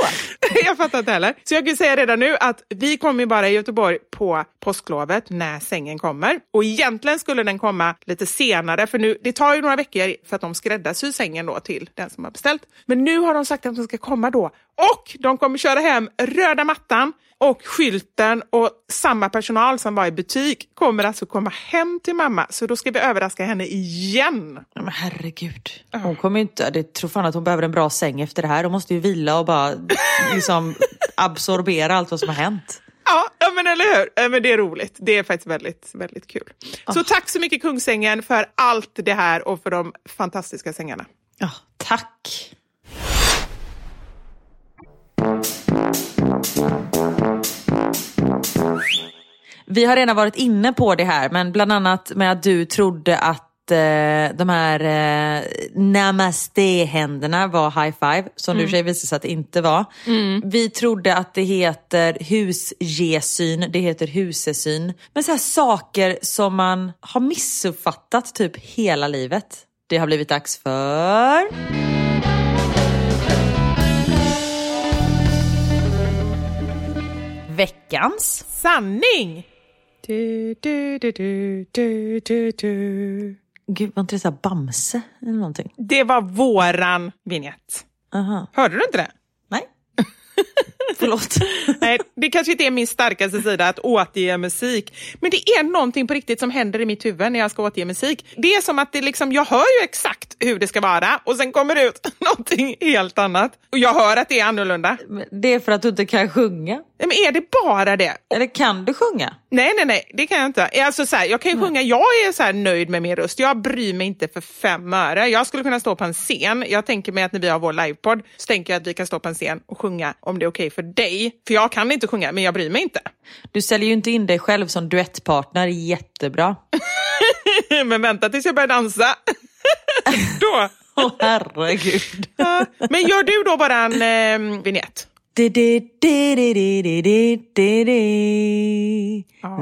jag fattar inte heller. Så jag kan säga redan nu att vi kommer bara i Göteborg på påsklovet när sängen kommer. Och egentligen skulle den komma lite senare för nu, det tar ju några veckor för att de skräddarsyr sängen då till den som har beställt. Men nu har de sagt att de ska komma då. Och de kommer köra hem röda mattan och skylten och samma personal som var i butik kommer alltså komma hem till mamma. Så då ska vi överraska henne igen. Men herregud. Hon kommer ju inte... Det tror fan att hon behöver en bra säng efter det här. Hon måste ju vila och bara liksom absorbera allt vad som har hänt. Ja, men eller hur? Men det är roligt. Det är faktiskt väldigt, väldigt kul. Så tack så mycket Kungsängen för allt det här och för de fantastiska sängarna. Ja, tack. Vi har redan varit inne på det här, men bland annat med att du trodde att eh, de här eh, namaste-händerna var high five, som du för sig visade sig att det inte var. Vi trodde att det heter husgesyn, det heter husesyn. Men så här saker som man har missuppfattat typ hela livet. Det har blivit dags för... Veckans Sanning! Du, du, du, du, du, du, du. Gud, var inte det så här Bamse eller någonting? Det var våran vignett. Aha. Hörde du inte det? Förlåt. Nej, det kanske inte är min starkaste sida att återge musik. Men det är någonting på riktigt som händer i mitt huvud när jag ska återge musik. Det är som att det liksom, jag hör ju exakt hur det ska vara och sen kommer det ut någonting helt annat. Och jag hör att det är annorlunda. Men Det är för att du inte kan sjunga. Men är det bara det? Eller kan du sjunga? Nej, nej, nej, det kan jag inte. Alltså, så här, jag kan ju sjunga, jag är så här nöjd med min röst. Jag bryr mig inte för fem öre. Jag skulle kunna stå på en scen. Jag tänker mig att när vi har vår livepodd så tänker jag att vi kan stå på en scen och sjunga om det är okej okay för dig. För jag kan inte sjunga, men jag bryr mig inte. Du säljer ju inte in dig själv som duettpartner jättebra. men vänta tills jag börjar dansa. då! Åh oh, herregud. men gör du då bara en eh, vignett.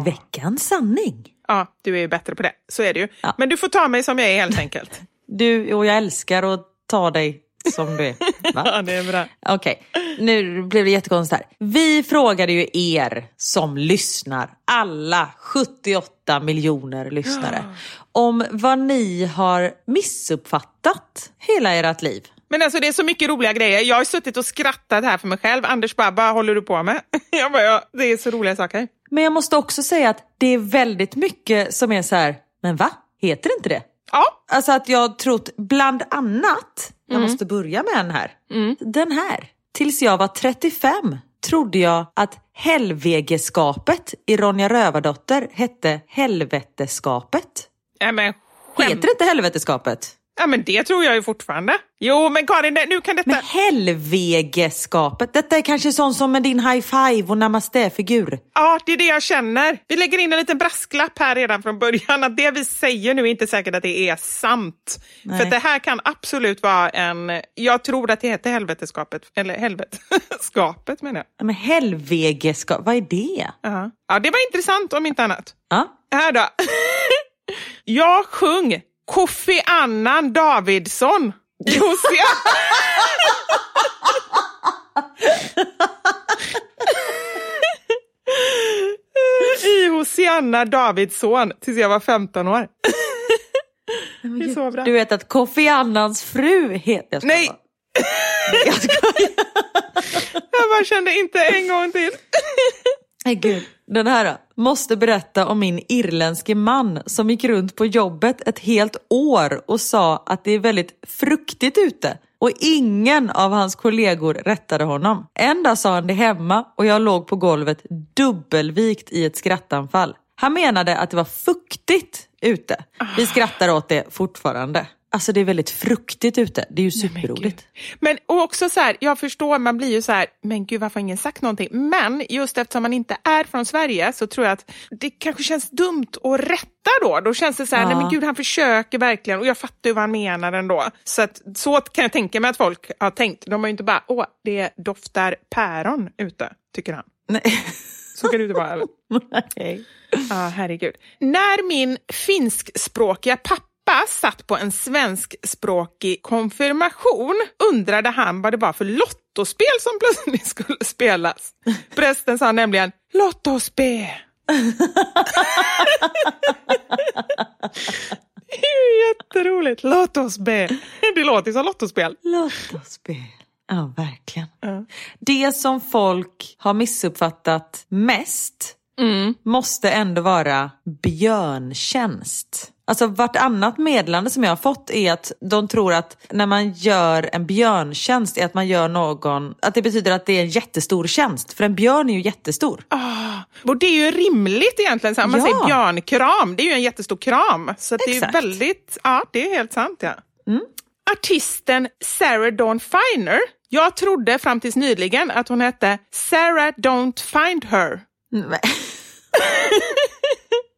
Veckans sanning. Ja, du är ju bättre på det. Så är det ju. Ja. Men du får ta mig som jag är helt enkelt. Du, och jag älskar att ta dig som du är. Va? ja, det är bra. Okej, nu blev det jättekonstigt här. Vi frågade ju er som lyssnar, alla 78 miljoner lyssnare, om vad ni har missuppfattat hela ert liv. Men alltså det är så mycket roliga grejer. Jag har suttit och skrattat här för mig själv. Anders bara, vad håller du på med? Jag bara, ja, det är så roliga saker. Men jag måste också säga att det är väldigt mycket som är så här, men va? Heter inte det? Ja, Alltså att jag har trott, bland annat, jag måste börja med en här. Den här. Tills jag var 35 trodde jag att helvegeskapet i Ronja Rövardotter hette helveteskapet. ja men skämt. Heter det inte helveteskapet? Ja, men det tror jag ju fortfarande. Jo, men Karin, nu kan detta... Men helvegeskapet, detta är kanske sånt som med din high five och namaste-figur. Ja, det är det jag känner. Vi lägger in en liten brasklapp här redan från början att det vi säger nu är inte säkert att det är sant. Nej. För det här kan absolut vara en... Jag tror att det heter helveteskapet. Eller helveteskapet menar jag. Men helvegeskap, vad är det? Ja. ja, det var intressant om inte annat. Ja. Här då. jag sjöng Kofi Annan Davidsson i Hosianna Davidsson tills jag var 15 år. Det är så bra. Du vet att Kofi Annans fru heter... Nej. bara. Jag skojar. Jag bara kände inte en gång till. Nej gud, den här då. Måste berätta om min irländske man som gick runt på jobbet ett helt år och sa att det är väldigt fruktigt ute. Och ingen av hans kollegor rättade honom. En dag sa han det hemma och jag låg på golvet dubbelvikt i ett skrattanfall. Han menade att det var fuktigt ute. Vi skrattar åt det fortfarande. Alltså det är väldigt fruktigt ute. Det är ju superroligt. Men och också så här, jag förstår, man blir ju så här, men gud varför har ingen sagt någonting? Men just eftersom man inte är från Sverige så tror jag att det kanske känns dumt att rätta då. Då känns det så här, Ja. nej men gud han försöker verkligen och jag fattar ju vad han menar ändå. Så, att, så kan jag tänka mig att folk har tänkt. De har ju inte bara, åh det doftar päron ute, tycker han. Nej. Så kan det inte vara. Nej. Ja, herregud. När min finskspråkiga pappa satt på en svenskspråkig konfirmation undrade han vad det var för lottospel som plötsligt skulle spelas. Prästen sa nämligen lottospel. Det är jätteroligt. Lottospel. Det låter som lottospel. Lottospel. Ja, verkligen. Ja. Det som folk har missuppfattat mest Mm. måste ändå vara björntjänst. Alltså vartannat meddelande som jag har fått är att de tror att när man gör en björntjänst är att man gör någon, att det betyder att det är en jättestor tjänst. För en björn är ju jättestor. Ah, och det är ju rimligt egentligen. Så om man Ja. säger björnkram, det är ju en jättestor kram. Så det är Exakt. väldigt, ja det är helt sant. Ja. Artisten Sarah Dawn Finer, jag trodde fram tills nyligen att hon hette Sarah Don't Find Her. Nej.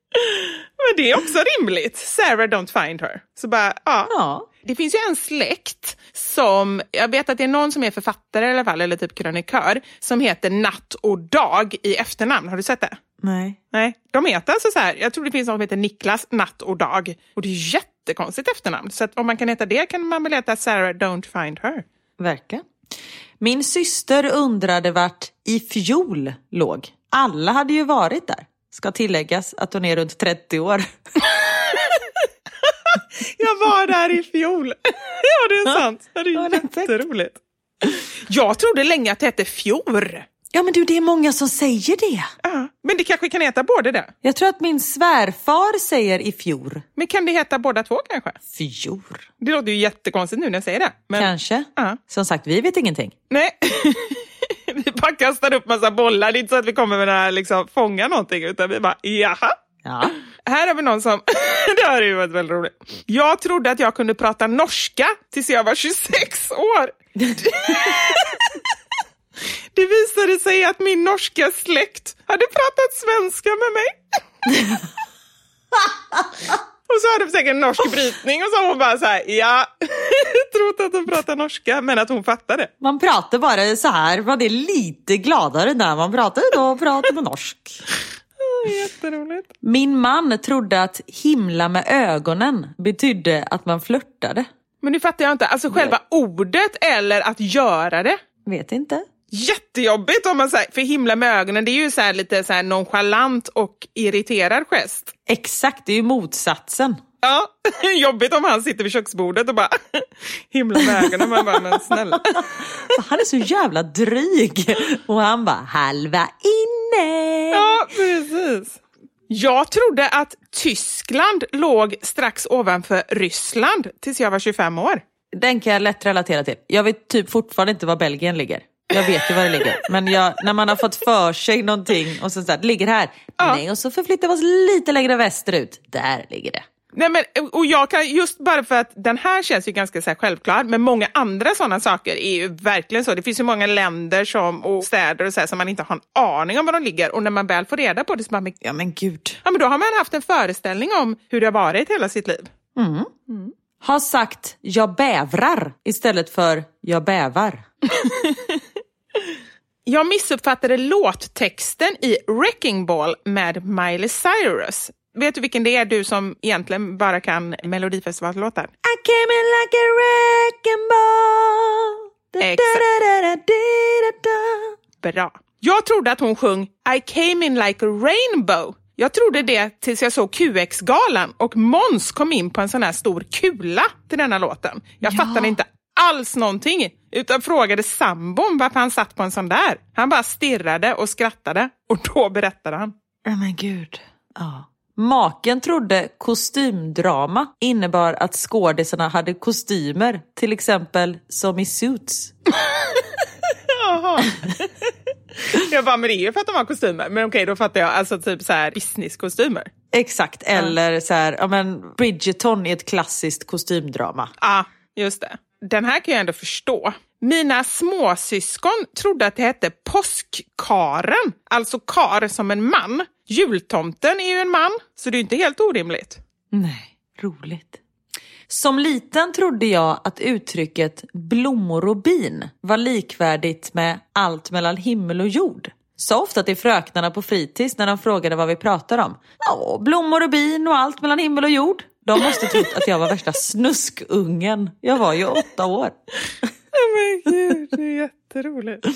Men det är också rimligt. Sarah Don't Find Her. Så bara, ja. Ja. Det finns ju en släkt som, jag vet att det är någon som är författare i alla fall, eller typ krönikör, som heter Natt och Dag i efternamn. Har du sett det? Nej. Nej, de heter alltså så här. Jag tror det finns någon som heter Niklas Natt och Dag. Och det är jättekonstigt efternamn. Så om man kan heta det kan man väl heta Sarah Don't Find Her. Verkligen. Min syster undrade vart i fjol låg. Alla hade ju varit där. Ska tilläggas att hon är runt 30 år. Jag var där i fjol. ja, det är sant. Det är jätteroligt. Jag trodde länge att det hette fjor. Ja men du, det är många som säger det. Ja, men det kanske kan heta både det. Jag tror att min svärfar säger i fjor. Men kan det heta båda två kanske? Fjor? Det låter ju jättekonstigt nu när jag säger det. Men, Kanske. Ja. Som sagt, vi vet ingenting. Nej. vi bara kastar upp massa bollar. Det är inte så att vi kommer med här liksom, fånga någonting, utan vi bara jaha. Ja. Här har vi någon som, det här är ju väldigt, väldigt roligt. Jag trodde att jag kunde prata norska tills jag var 26 år. Det visade sig att min norska släkt hade pratat svenska med mig. Och så hade vi säkert en norsk brytning och så hon bara så här, ja, trott att hon pratar norska, men att hon fattade. Man pratar bara så här, man är lite gladare när man pratar då pratar man norsk. Jätteroligt. Min man trodde att himla med ögonen betydde att man flörtade. Men nu fattar jag inte, alltså själva ordet eller att göra det? Vet inte. Jättejobbigt om man säger, för himla med ögonen, det är ju så här lite så här nonchalant och irriterad gest. Exakt, det är ju motsatsen. Ja, jobbigt om han sitter vid köksbordet och bara himla med ögonen. Man bara, men snälla. Han är så jävla dryg. Och han bara, halva inne. Ja, precis. Jag trodde att Tyskland låg strax ovanför Ryssland tills jag var 25 år. Den kan jag lätt relatera till. Jag vet typ fortfarande inte var Belgien ligger. Jag vet ju var det ligger. Men jag, när man har fått för sig någonting och så, så här, det ligger här. Ja. Nej, och så förflyttar vi oss lite längre västerut. Där ligger det. Nej, men, och jag kan, just bara för att den här känns ju ganska så här självklar, men många andra sådana saker är ju verkligen så. Det finns ju många länder som, och städer och så här, som man inte har en aning om var de ligger. Och när man väl får reda på det så bara, men, Ja men gud. ja, men då har man haft en föreställning om hur det har varit hela sitt liv. Har sagt jag bävrar istället för jag bävar. Jag missuppfattade låttexten i Wrecking Ball med Miley Cyrus. Vet du vilken det är, du som egentligen bara kan Melodifestivallåtar? I came in like a wrecking ball. Exakt. Bra. Jag trodde att hon sjöng I came in like a rainbow. Jag trodde det tills jag såg QX-galan och Måns kom in på en sån här stor kula till denna låten. Jag fattade inte alls någonting utan frågade sambon varför han satt på en sån där. Han bara stirrade och skrattade och då berättade han. Ja men gud. Ja. Maken trodde kostymdrama innebar att skådisarna hade kostymer, till exempel som i Suits. Jaha. jag bara, men det är ju för att de har kostymer. Men okej, då fattar jag. Alltså typ så här businesskostymer. Exakt, eller så här, ja men Bridgerton är ett klassiskt kostymdrama. Ja, just det. Den här kan jag ändå förstå. Mina småsyskon trodde att det hette påskkaren, alltså kar som en man. Jultomten är ju en man, så det är inte helt orimligt. Nej, roligt. Som liten trodde jag att uttrycket blommor och bin var likvärdigt med allt mellan himmel och jord. Sa ofta till fröknarna på fritids när de frågade vad vi pratade om. Ja, blommor och bin och allt mellan himmel och jord. De måste trott att jag var värsta snuskungen. Jag var ju åtta år. Men gud, det är jätteroligt.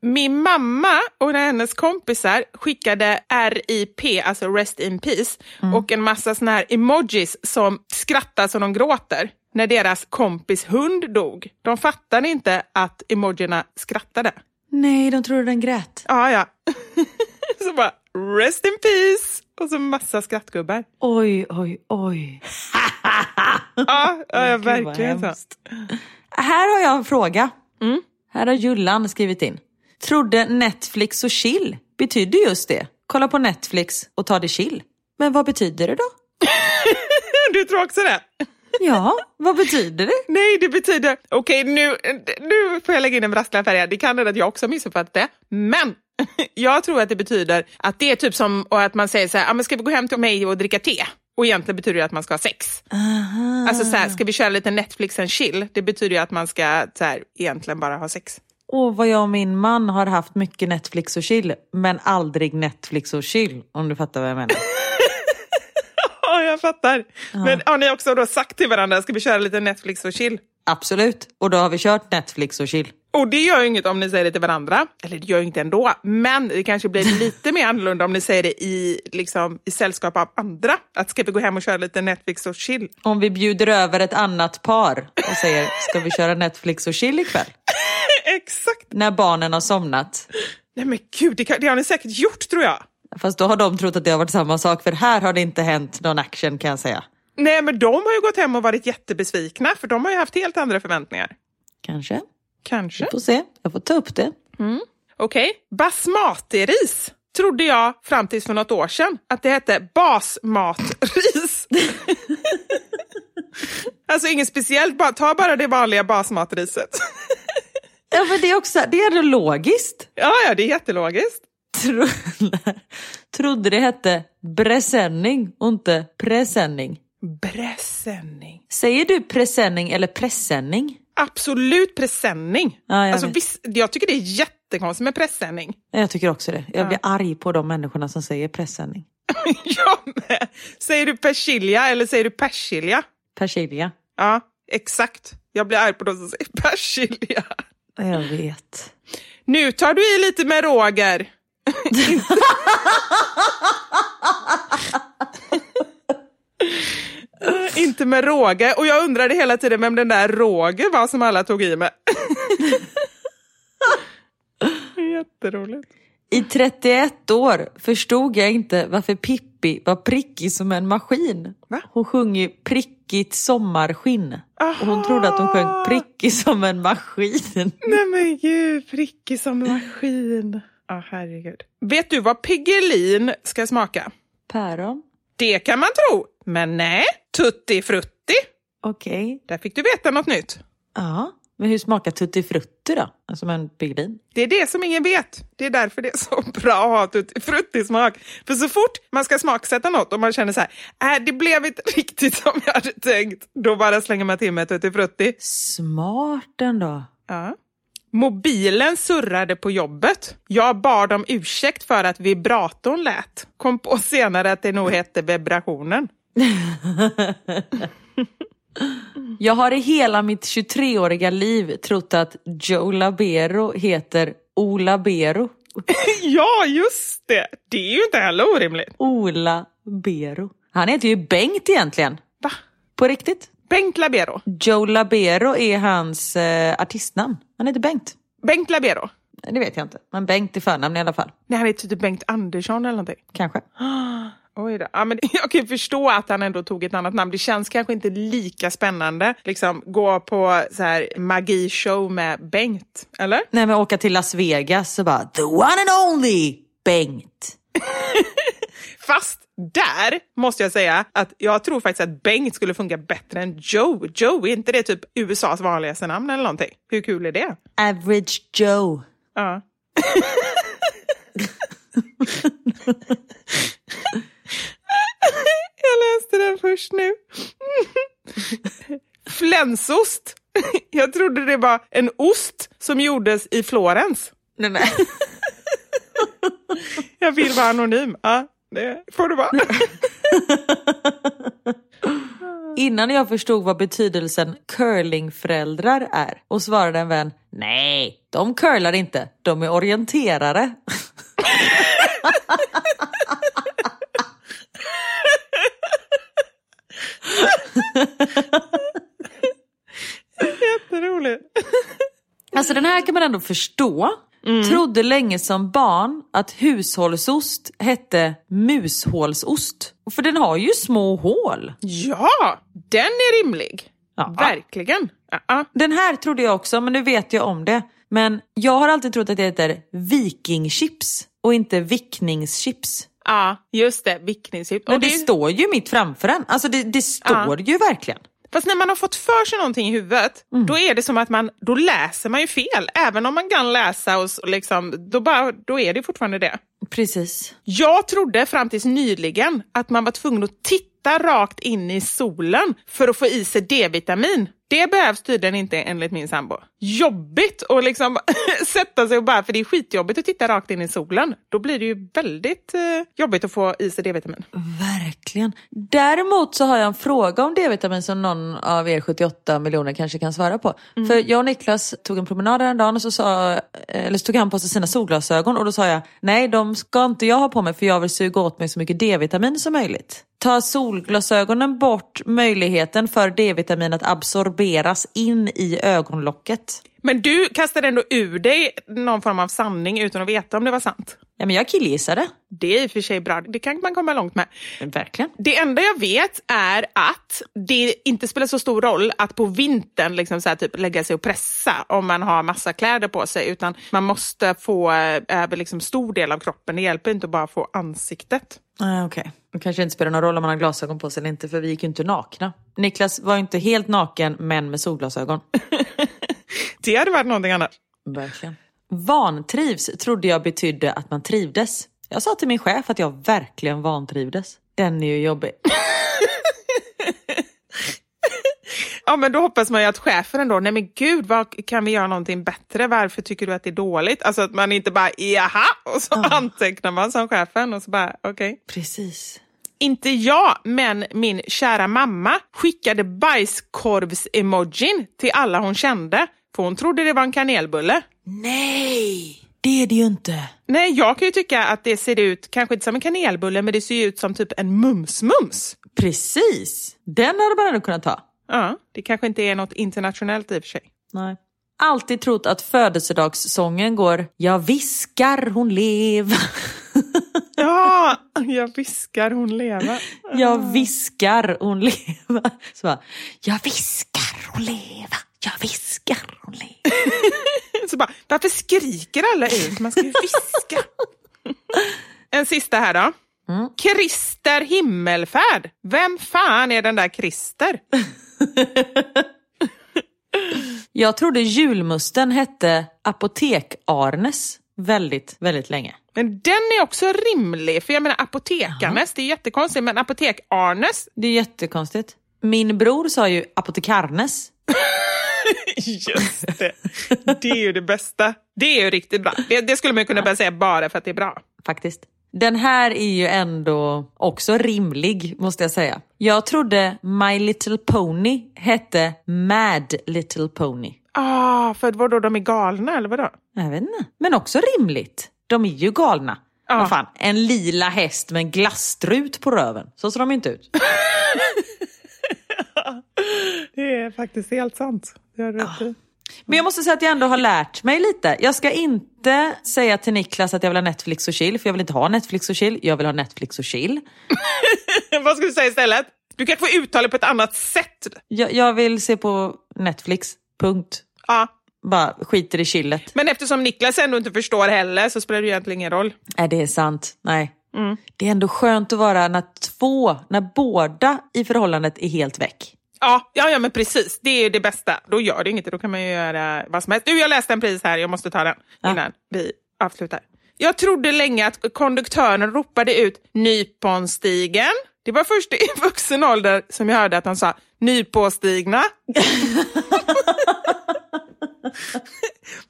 Min mamma och hennes kompisar skickade RIP, alltså Rest in Peace, och en massa såna här emojis som skrattar som de gråter när deras kompis hund dog. De fattade inte att emojierna skrattade. Nej, de trodde den grät. Ja, ja. så bara, Rest in Peace! Och så massa skrattgubbar. Oj, oj, oj. Ja, ja, verkligen så. Här har jag en fråga. Här har Jullan skrivit in. Trodde Netflix och chill betydde just det. Kolla på Netflix och ta det chill. Men vad betyder det då? Du tror också det? Ja, vad betyder det? Nej, det betyder... Okej, nu, nu får jag lägga in en brasklapp här. Det kan hända att jag också har missuppfattat det. Men jag tror att det betyder att det är typ som och att man säger så här, ah, men ska vi gå hem till mig och dricka te? Och egentligen betyder det att man ska ha sex. Alltså så här, ska vi köra lite Netflix and chill? Det betyder ju att man ska så här, egentligen bara ha sex. Åh, vad jag och min man har haft mycket Netflix och chill, men aldrig Netflix och chill, om du fattar vad jag menar. Ja, jag fattar. Men har ni också då sagt till varandra, ska vi köra lite Netflix och chill? Absolut, och då har vi kört Netflix och chill. Och det gör ju inget om ni säger det till varandra. Eller det gör ju inte ändå. Men det kanske blir lite mer annorlunda om ni säger det i, liksom, i sällskap av andra. Att ska vi gå hem och köra lite Netflix och chill? Om vi bjuder över ett annat par och säger, ska vi köra Netflix och chill ikväll? Exakt. När barnen har somnat. Nej men gud, det, kan, det har ni säkert gjort tror jag. Fast då har de trott att det har varit samma sak, för här har det inte hänt någon action kan jag säga. Nej men de har ju gått hem och varit jättebesvikna för de har ju haft helt andra förväntningar. Kanske. Kanske. Vi får se. Jag får ta upp det. Okej. Basmati-ris trodde jag fram tills för något år sedan att det hette basmatris. alltså inget speciellt, bara, ta bara det vanliga basmatriset. Ja, men det är också det är logiskt. ja, ja, det är jättelogiskt. Tro, trodde det hette presenning och inte presenning. Presenning. Säger du presenning eller pressenning? Absolut presenning. Ja, jag alltså, visst, jag tycker det är jättekonstigt med pressändning. Jag tycker också det. Jag blir arg på de människorna som säger pressändning. Jag med. Säger du persilja eller säger du persilja? Persilja. Ja, exakt. Jag blir arg på de som säger persilja. Jag vet. Nu tar du i lite med Roger. Inte med råge. Och jag undrade hela tiden vem den där Roger var som alla tog i med. Jätteroligt. I 31 år förstod jag inte varför Pippi var prickig som en maskin. Va? Hon sjöng ju prickigt sommarskinn. Och hon trodde att hon sjöng prickig som en maskin. Nej men gud, prickig som maskin. Ja, herregud. Vet du vad Piggelin ska smaka? Päron? Det kan man tro, men nej. Tutti frutti. Okej. Där fick du veta något nytt. Ja. Men hur smakar Tutti Frutti då? Alltså med en Piggelin? Det är det som ingen vet. Det är därför det är så bra att ha tutti frutti-smak. För så fort man ska smaksätta något och man känner så här, äh, det blev inte riktigt som jag hade tänkt, då bara slänger man till med tutti frutti. Smart ändå. Ja. Mobilen surrade på jobbet. Jag bad om ursäkt för att vibratorn lät. Kom på senare att det nog hette vibrationen. Jag har i hela mitt 23-åriga liv trott att Joe Labero heter Ola Bero. ja, just det. Det är ju inte heller orimligt. Ola Bero. Han heter ju Bengt egentligen. Va? På riktigt. Bengt Labero. Joe Labero är hans eh, artistnamn. Han heter Bengt. Bengt Labero. Det vet jag inte. Men Bengt är förnamn i alla fall. Nej, han heter typ Bengt Andersson eller någonting. Kanske. Oj då. Ja, men jag kan ju förstå att han ändå tog ett annat namn. Det känns kanske inte lika spännande. Liksom gå på så här magishow med Bengt, eller? Nej men åka till Las Vegas och bara the one and only Bengt. Fast där måste jag säga att jag tror faktiskt att Bengt skulle funka bättre än Joe. Joe, är inte det typ USAs vanligaste namn eller någonting? Hur kul är det? Average Joe. Ja. jag läste den först nu. Flänsost. Jag trodde det var en ost som gjordes i Florens. Nej, nej. Jag vill vara anonym. Ja, det får du vara. Innan jag förstod vad betydelsen curlingföräldrar är och svarade en vän Nej, de curlar inte, de är orienterare. Jätteroligt. Alltså den här kan man ändå förstå. Trodde länge som barn att hushållsost hette mushålsost. För den har ju små hål. Ja, den är rimlig. Ja. Verkligen. Ja. Den här trodde jag också, men nu vet jag om det. Men jag har alltid trott att det heter vikingchips och inte vickningschips. Ja, just det. Vickningschips. Men Och det, det- står ju mitt framför en. Alltså det, det står ju verkligen. Fast när man har fått för sig någonting i huvudet, Mm. då är det som att man, då läser man ju fel. Även om man kan läsa, och liksom, då, bara, då är det fortfarande det. Precis. Jag trodde fram tills nyligen att man var tvungen att titta rakt in i solen för att få i sig D-vitamin. Det behövs tydligen inte enligt min sambo. Jobbigt att liksom sätta sig och bara, för det är skitjobbigt att titta rakt in i solen. Då blir det ju väldigt eh, jobbigt att få i sig D-vitamin. Verkligen. Däremot så har jag en fråga om D-vitamin som någon av er 78 miljoner kanske kan svara på. För jag och Niklas tog en promenad häromdagen och så, sa, eller så tog han på sig sina solglasögon och då sa jag nej de ska inte jag ha på mig för jag vill suga åt mig så mycket D-vitamin som möjligt. Tar solglasögonen bort möjligheten för D-vitamin att absorberas in i ögonlocket? Men du kastade ändå ur dig någon form av sanning utan att veta om det var sant. Ja men jag killgissade. Det är i och för sig bra. Det kan man komma långt med. Verkligen. Det enda jag vet är att det inte spelar så stor roll att på vintern liksom så här typ lägga sig och pressa om man har massa kläder på sig, utan man måste få eh, över liksom stor del av kroppen. Det hjälper inte att bara få ansiktet. Ah, Okej, det kanske inte spelar någon roll om man har glasögon på sig eller inte för vi gick ju inte nakna. Niklas var inte helt naken men med solglasögon. Det hade varit någonting annat. Verkligen. Vantrivs trodde jag betydde att man trivdes. Jag sa till min chef att jag verkligen vantrivdes. Den är ju jobbig. Ja, men då hoppas man ju att chefen ändå, nej men gud, vad, kan vi göra någonting bättre? Varför tycker du att det är dåligt? Alltså att man inte bara, jaha, och så Ja. antecknar man som chefen och så bara, okej. Precis. Inte jag, men min kära mamma skickade bajskorvs-emojin till alla hon kände, för hon trodde det var en kanelbulle. Nej, det är det ju inte. Nej, jag kan ju tycka att det ser ut, kanske inte som en kanelbulle, men det ser ju ut som typ en mums-mums. Precis. Den hade man ändå kunnat ta. Ja, det kanske inte är något internationellt i och för sig. Nej. Alltid trott att födelsedagssången går Jag viskar hon lever. Ja, jag viskar hon lever. Jag viskar hon lever. Så bara, jag viskar hon lever. Jag viskar hon lever. Så bara, varför skriker alla ut? Man ska ju viska. En sista här då. Christer Himmelfärd. Vem fan är den där Christer? Jag trodde julmusten hette Apotek-Arnes väldigt, väldigt länge. Men den är också rimlig, för jag menar apotekarnes, det är jättekonstigt, men apotek-Arnes, Det är jättekonstigt. Min bror sa ju Apotekarnes. just det. Det är ju det bästa. Det är ju riktigt bra. Det, det skulle man kunna börja säga bara för att det är bra. faktiskt. Den här är ju ändå också rimlig, måste jag säga. Jag trodde My Little Pony hette Mad Little Pony. Ah, för vadå, de är galna eller vadå? Jag vet inte. Men också rimligt. De är ju galna. Ja. Vad fan, en lila häst med en glasstrut på röven. Så ser de inte ut. Det är faktiskt helt sant. Det har du rätt i. Men jag måste säga att jag ändå har lärt mig lite. Jag ska inte säga till Niklas att jag vill ha Netflix och chill, för jag vill inte ha Netflix och chill. Jag vill ha Netflix och chill. Vad ska du säga istället? Du kan få uttala på ett annat sätt. Jag, jag vill se på Netflix, punkt. Ja. Bara skiter i chillet. Men eftersom Niklas ändå inte förstår heller så spelar det ju egentligen ingen roll. Nej, det är sant. Nej. Det är ändå skönt att vara när två, när båda i förhållandet är helt väck. Ja, ja, ja, men precis. Det är det bästa. Då gör det inget. Då kan man ju göra vad som helst. Du, jag läste en pris här. Jag måste ta den Ja. innan vi avslutar. Jag trodde länge att konduktören ropade ut Nyponstigen. Det var först i vuxen ålder som jag hörde att han sa nypåstigna.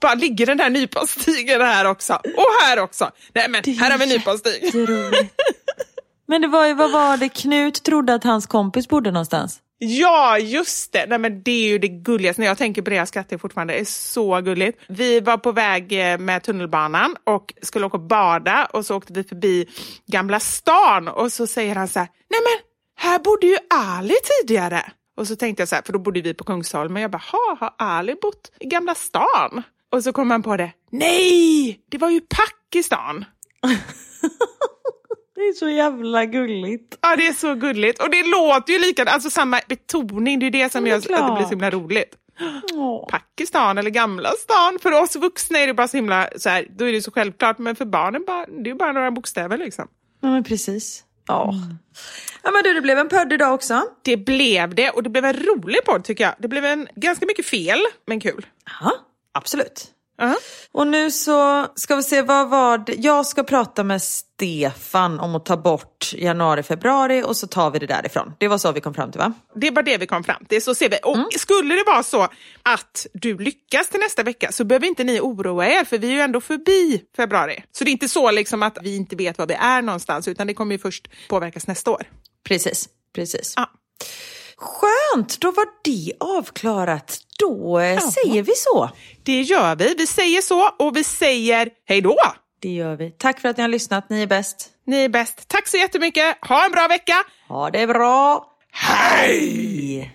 Bara ligger den där nyponstigen här också. Och här också. Nej men, här har vi nyponstig. Men det var ju, vad var det Knut trodde att hans kompis bodde någonstans? Ja, just det. Nej, men det är ju det gulligaste. När jag tänker på det, jag skrattar fortfarande. Det är så gulligt. Vi var på väg eh, med tunnelbanan och skulle åka och bada och så åkte vi förbi Gamla stan och så säger han så här, nej men här bodde ju Ali tidigare. Och så tänkte jag så här, för då bodde vi på Kungsholmen. Jag bara, ha, har Ali bott i Gamla stan? Och så kom han på det, nej, det var ju Pakistan. Det är så jävla gulligt. Ja, det är så gulligt. Och det låter ju likadant, alltså samma betoning. Det är det som Ja, gör att det blir klart. så himla roligt. Åh. Pakistan eller Gamla stan. För oss vuxna är det bara så himla, så här, då är det så självklart. Men för barnen bara, det är bara några bokstäver liksom. Ja men precis. Ja. Ja men du, det blev en podd idag också. Det blev det och det blev en rolig podd tycker jag. Det blev en ganska mycket fel, men kul. Ja, absolut. Ja. Och nu så ska vi se, vad var det? Jag ska prata med Stefan om att ta bort januari, februari och så tar vi det därifrån. Det var så vi kom fram till va? Det var det vi kom fram till. Så ser vi. Och skulle det vara så att du lyckas till nästa vecka så behöver inte ni oroa er för vi är ju ändå förbi februari. Så det är inte så liksom att vi inte vet var vi är någonstans utan det kommer ju först påverkas nästa år. Precis, precis. Ja. Skönt, då var det avklarat. Då eh, säger vi så. Det gör vi. Vi säger så och vi säger hej då. Det gör vi. Tack för att ni har lyssnat, ni är bäst. Ni är bäst. Tack så jättemycket. Ha en bra vecka. Ha det bra. Hej!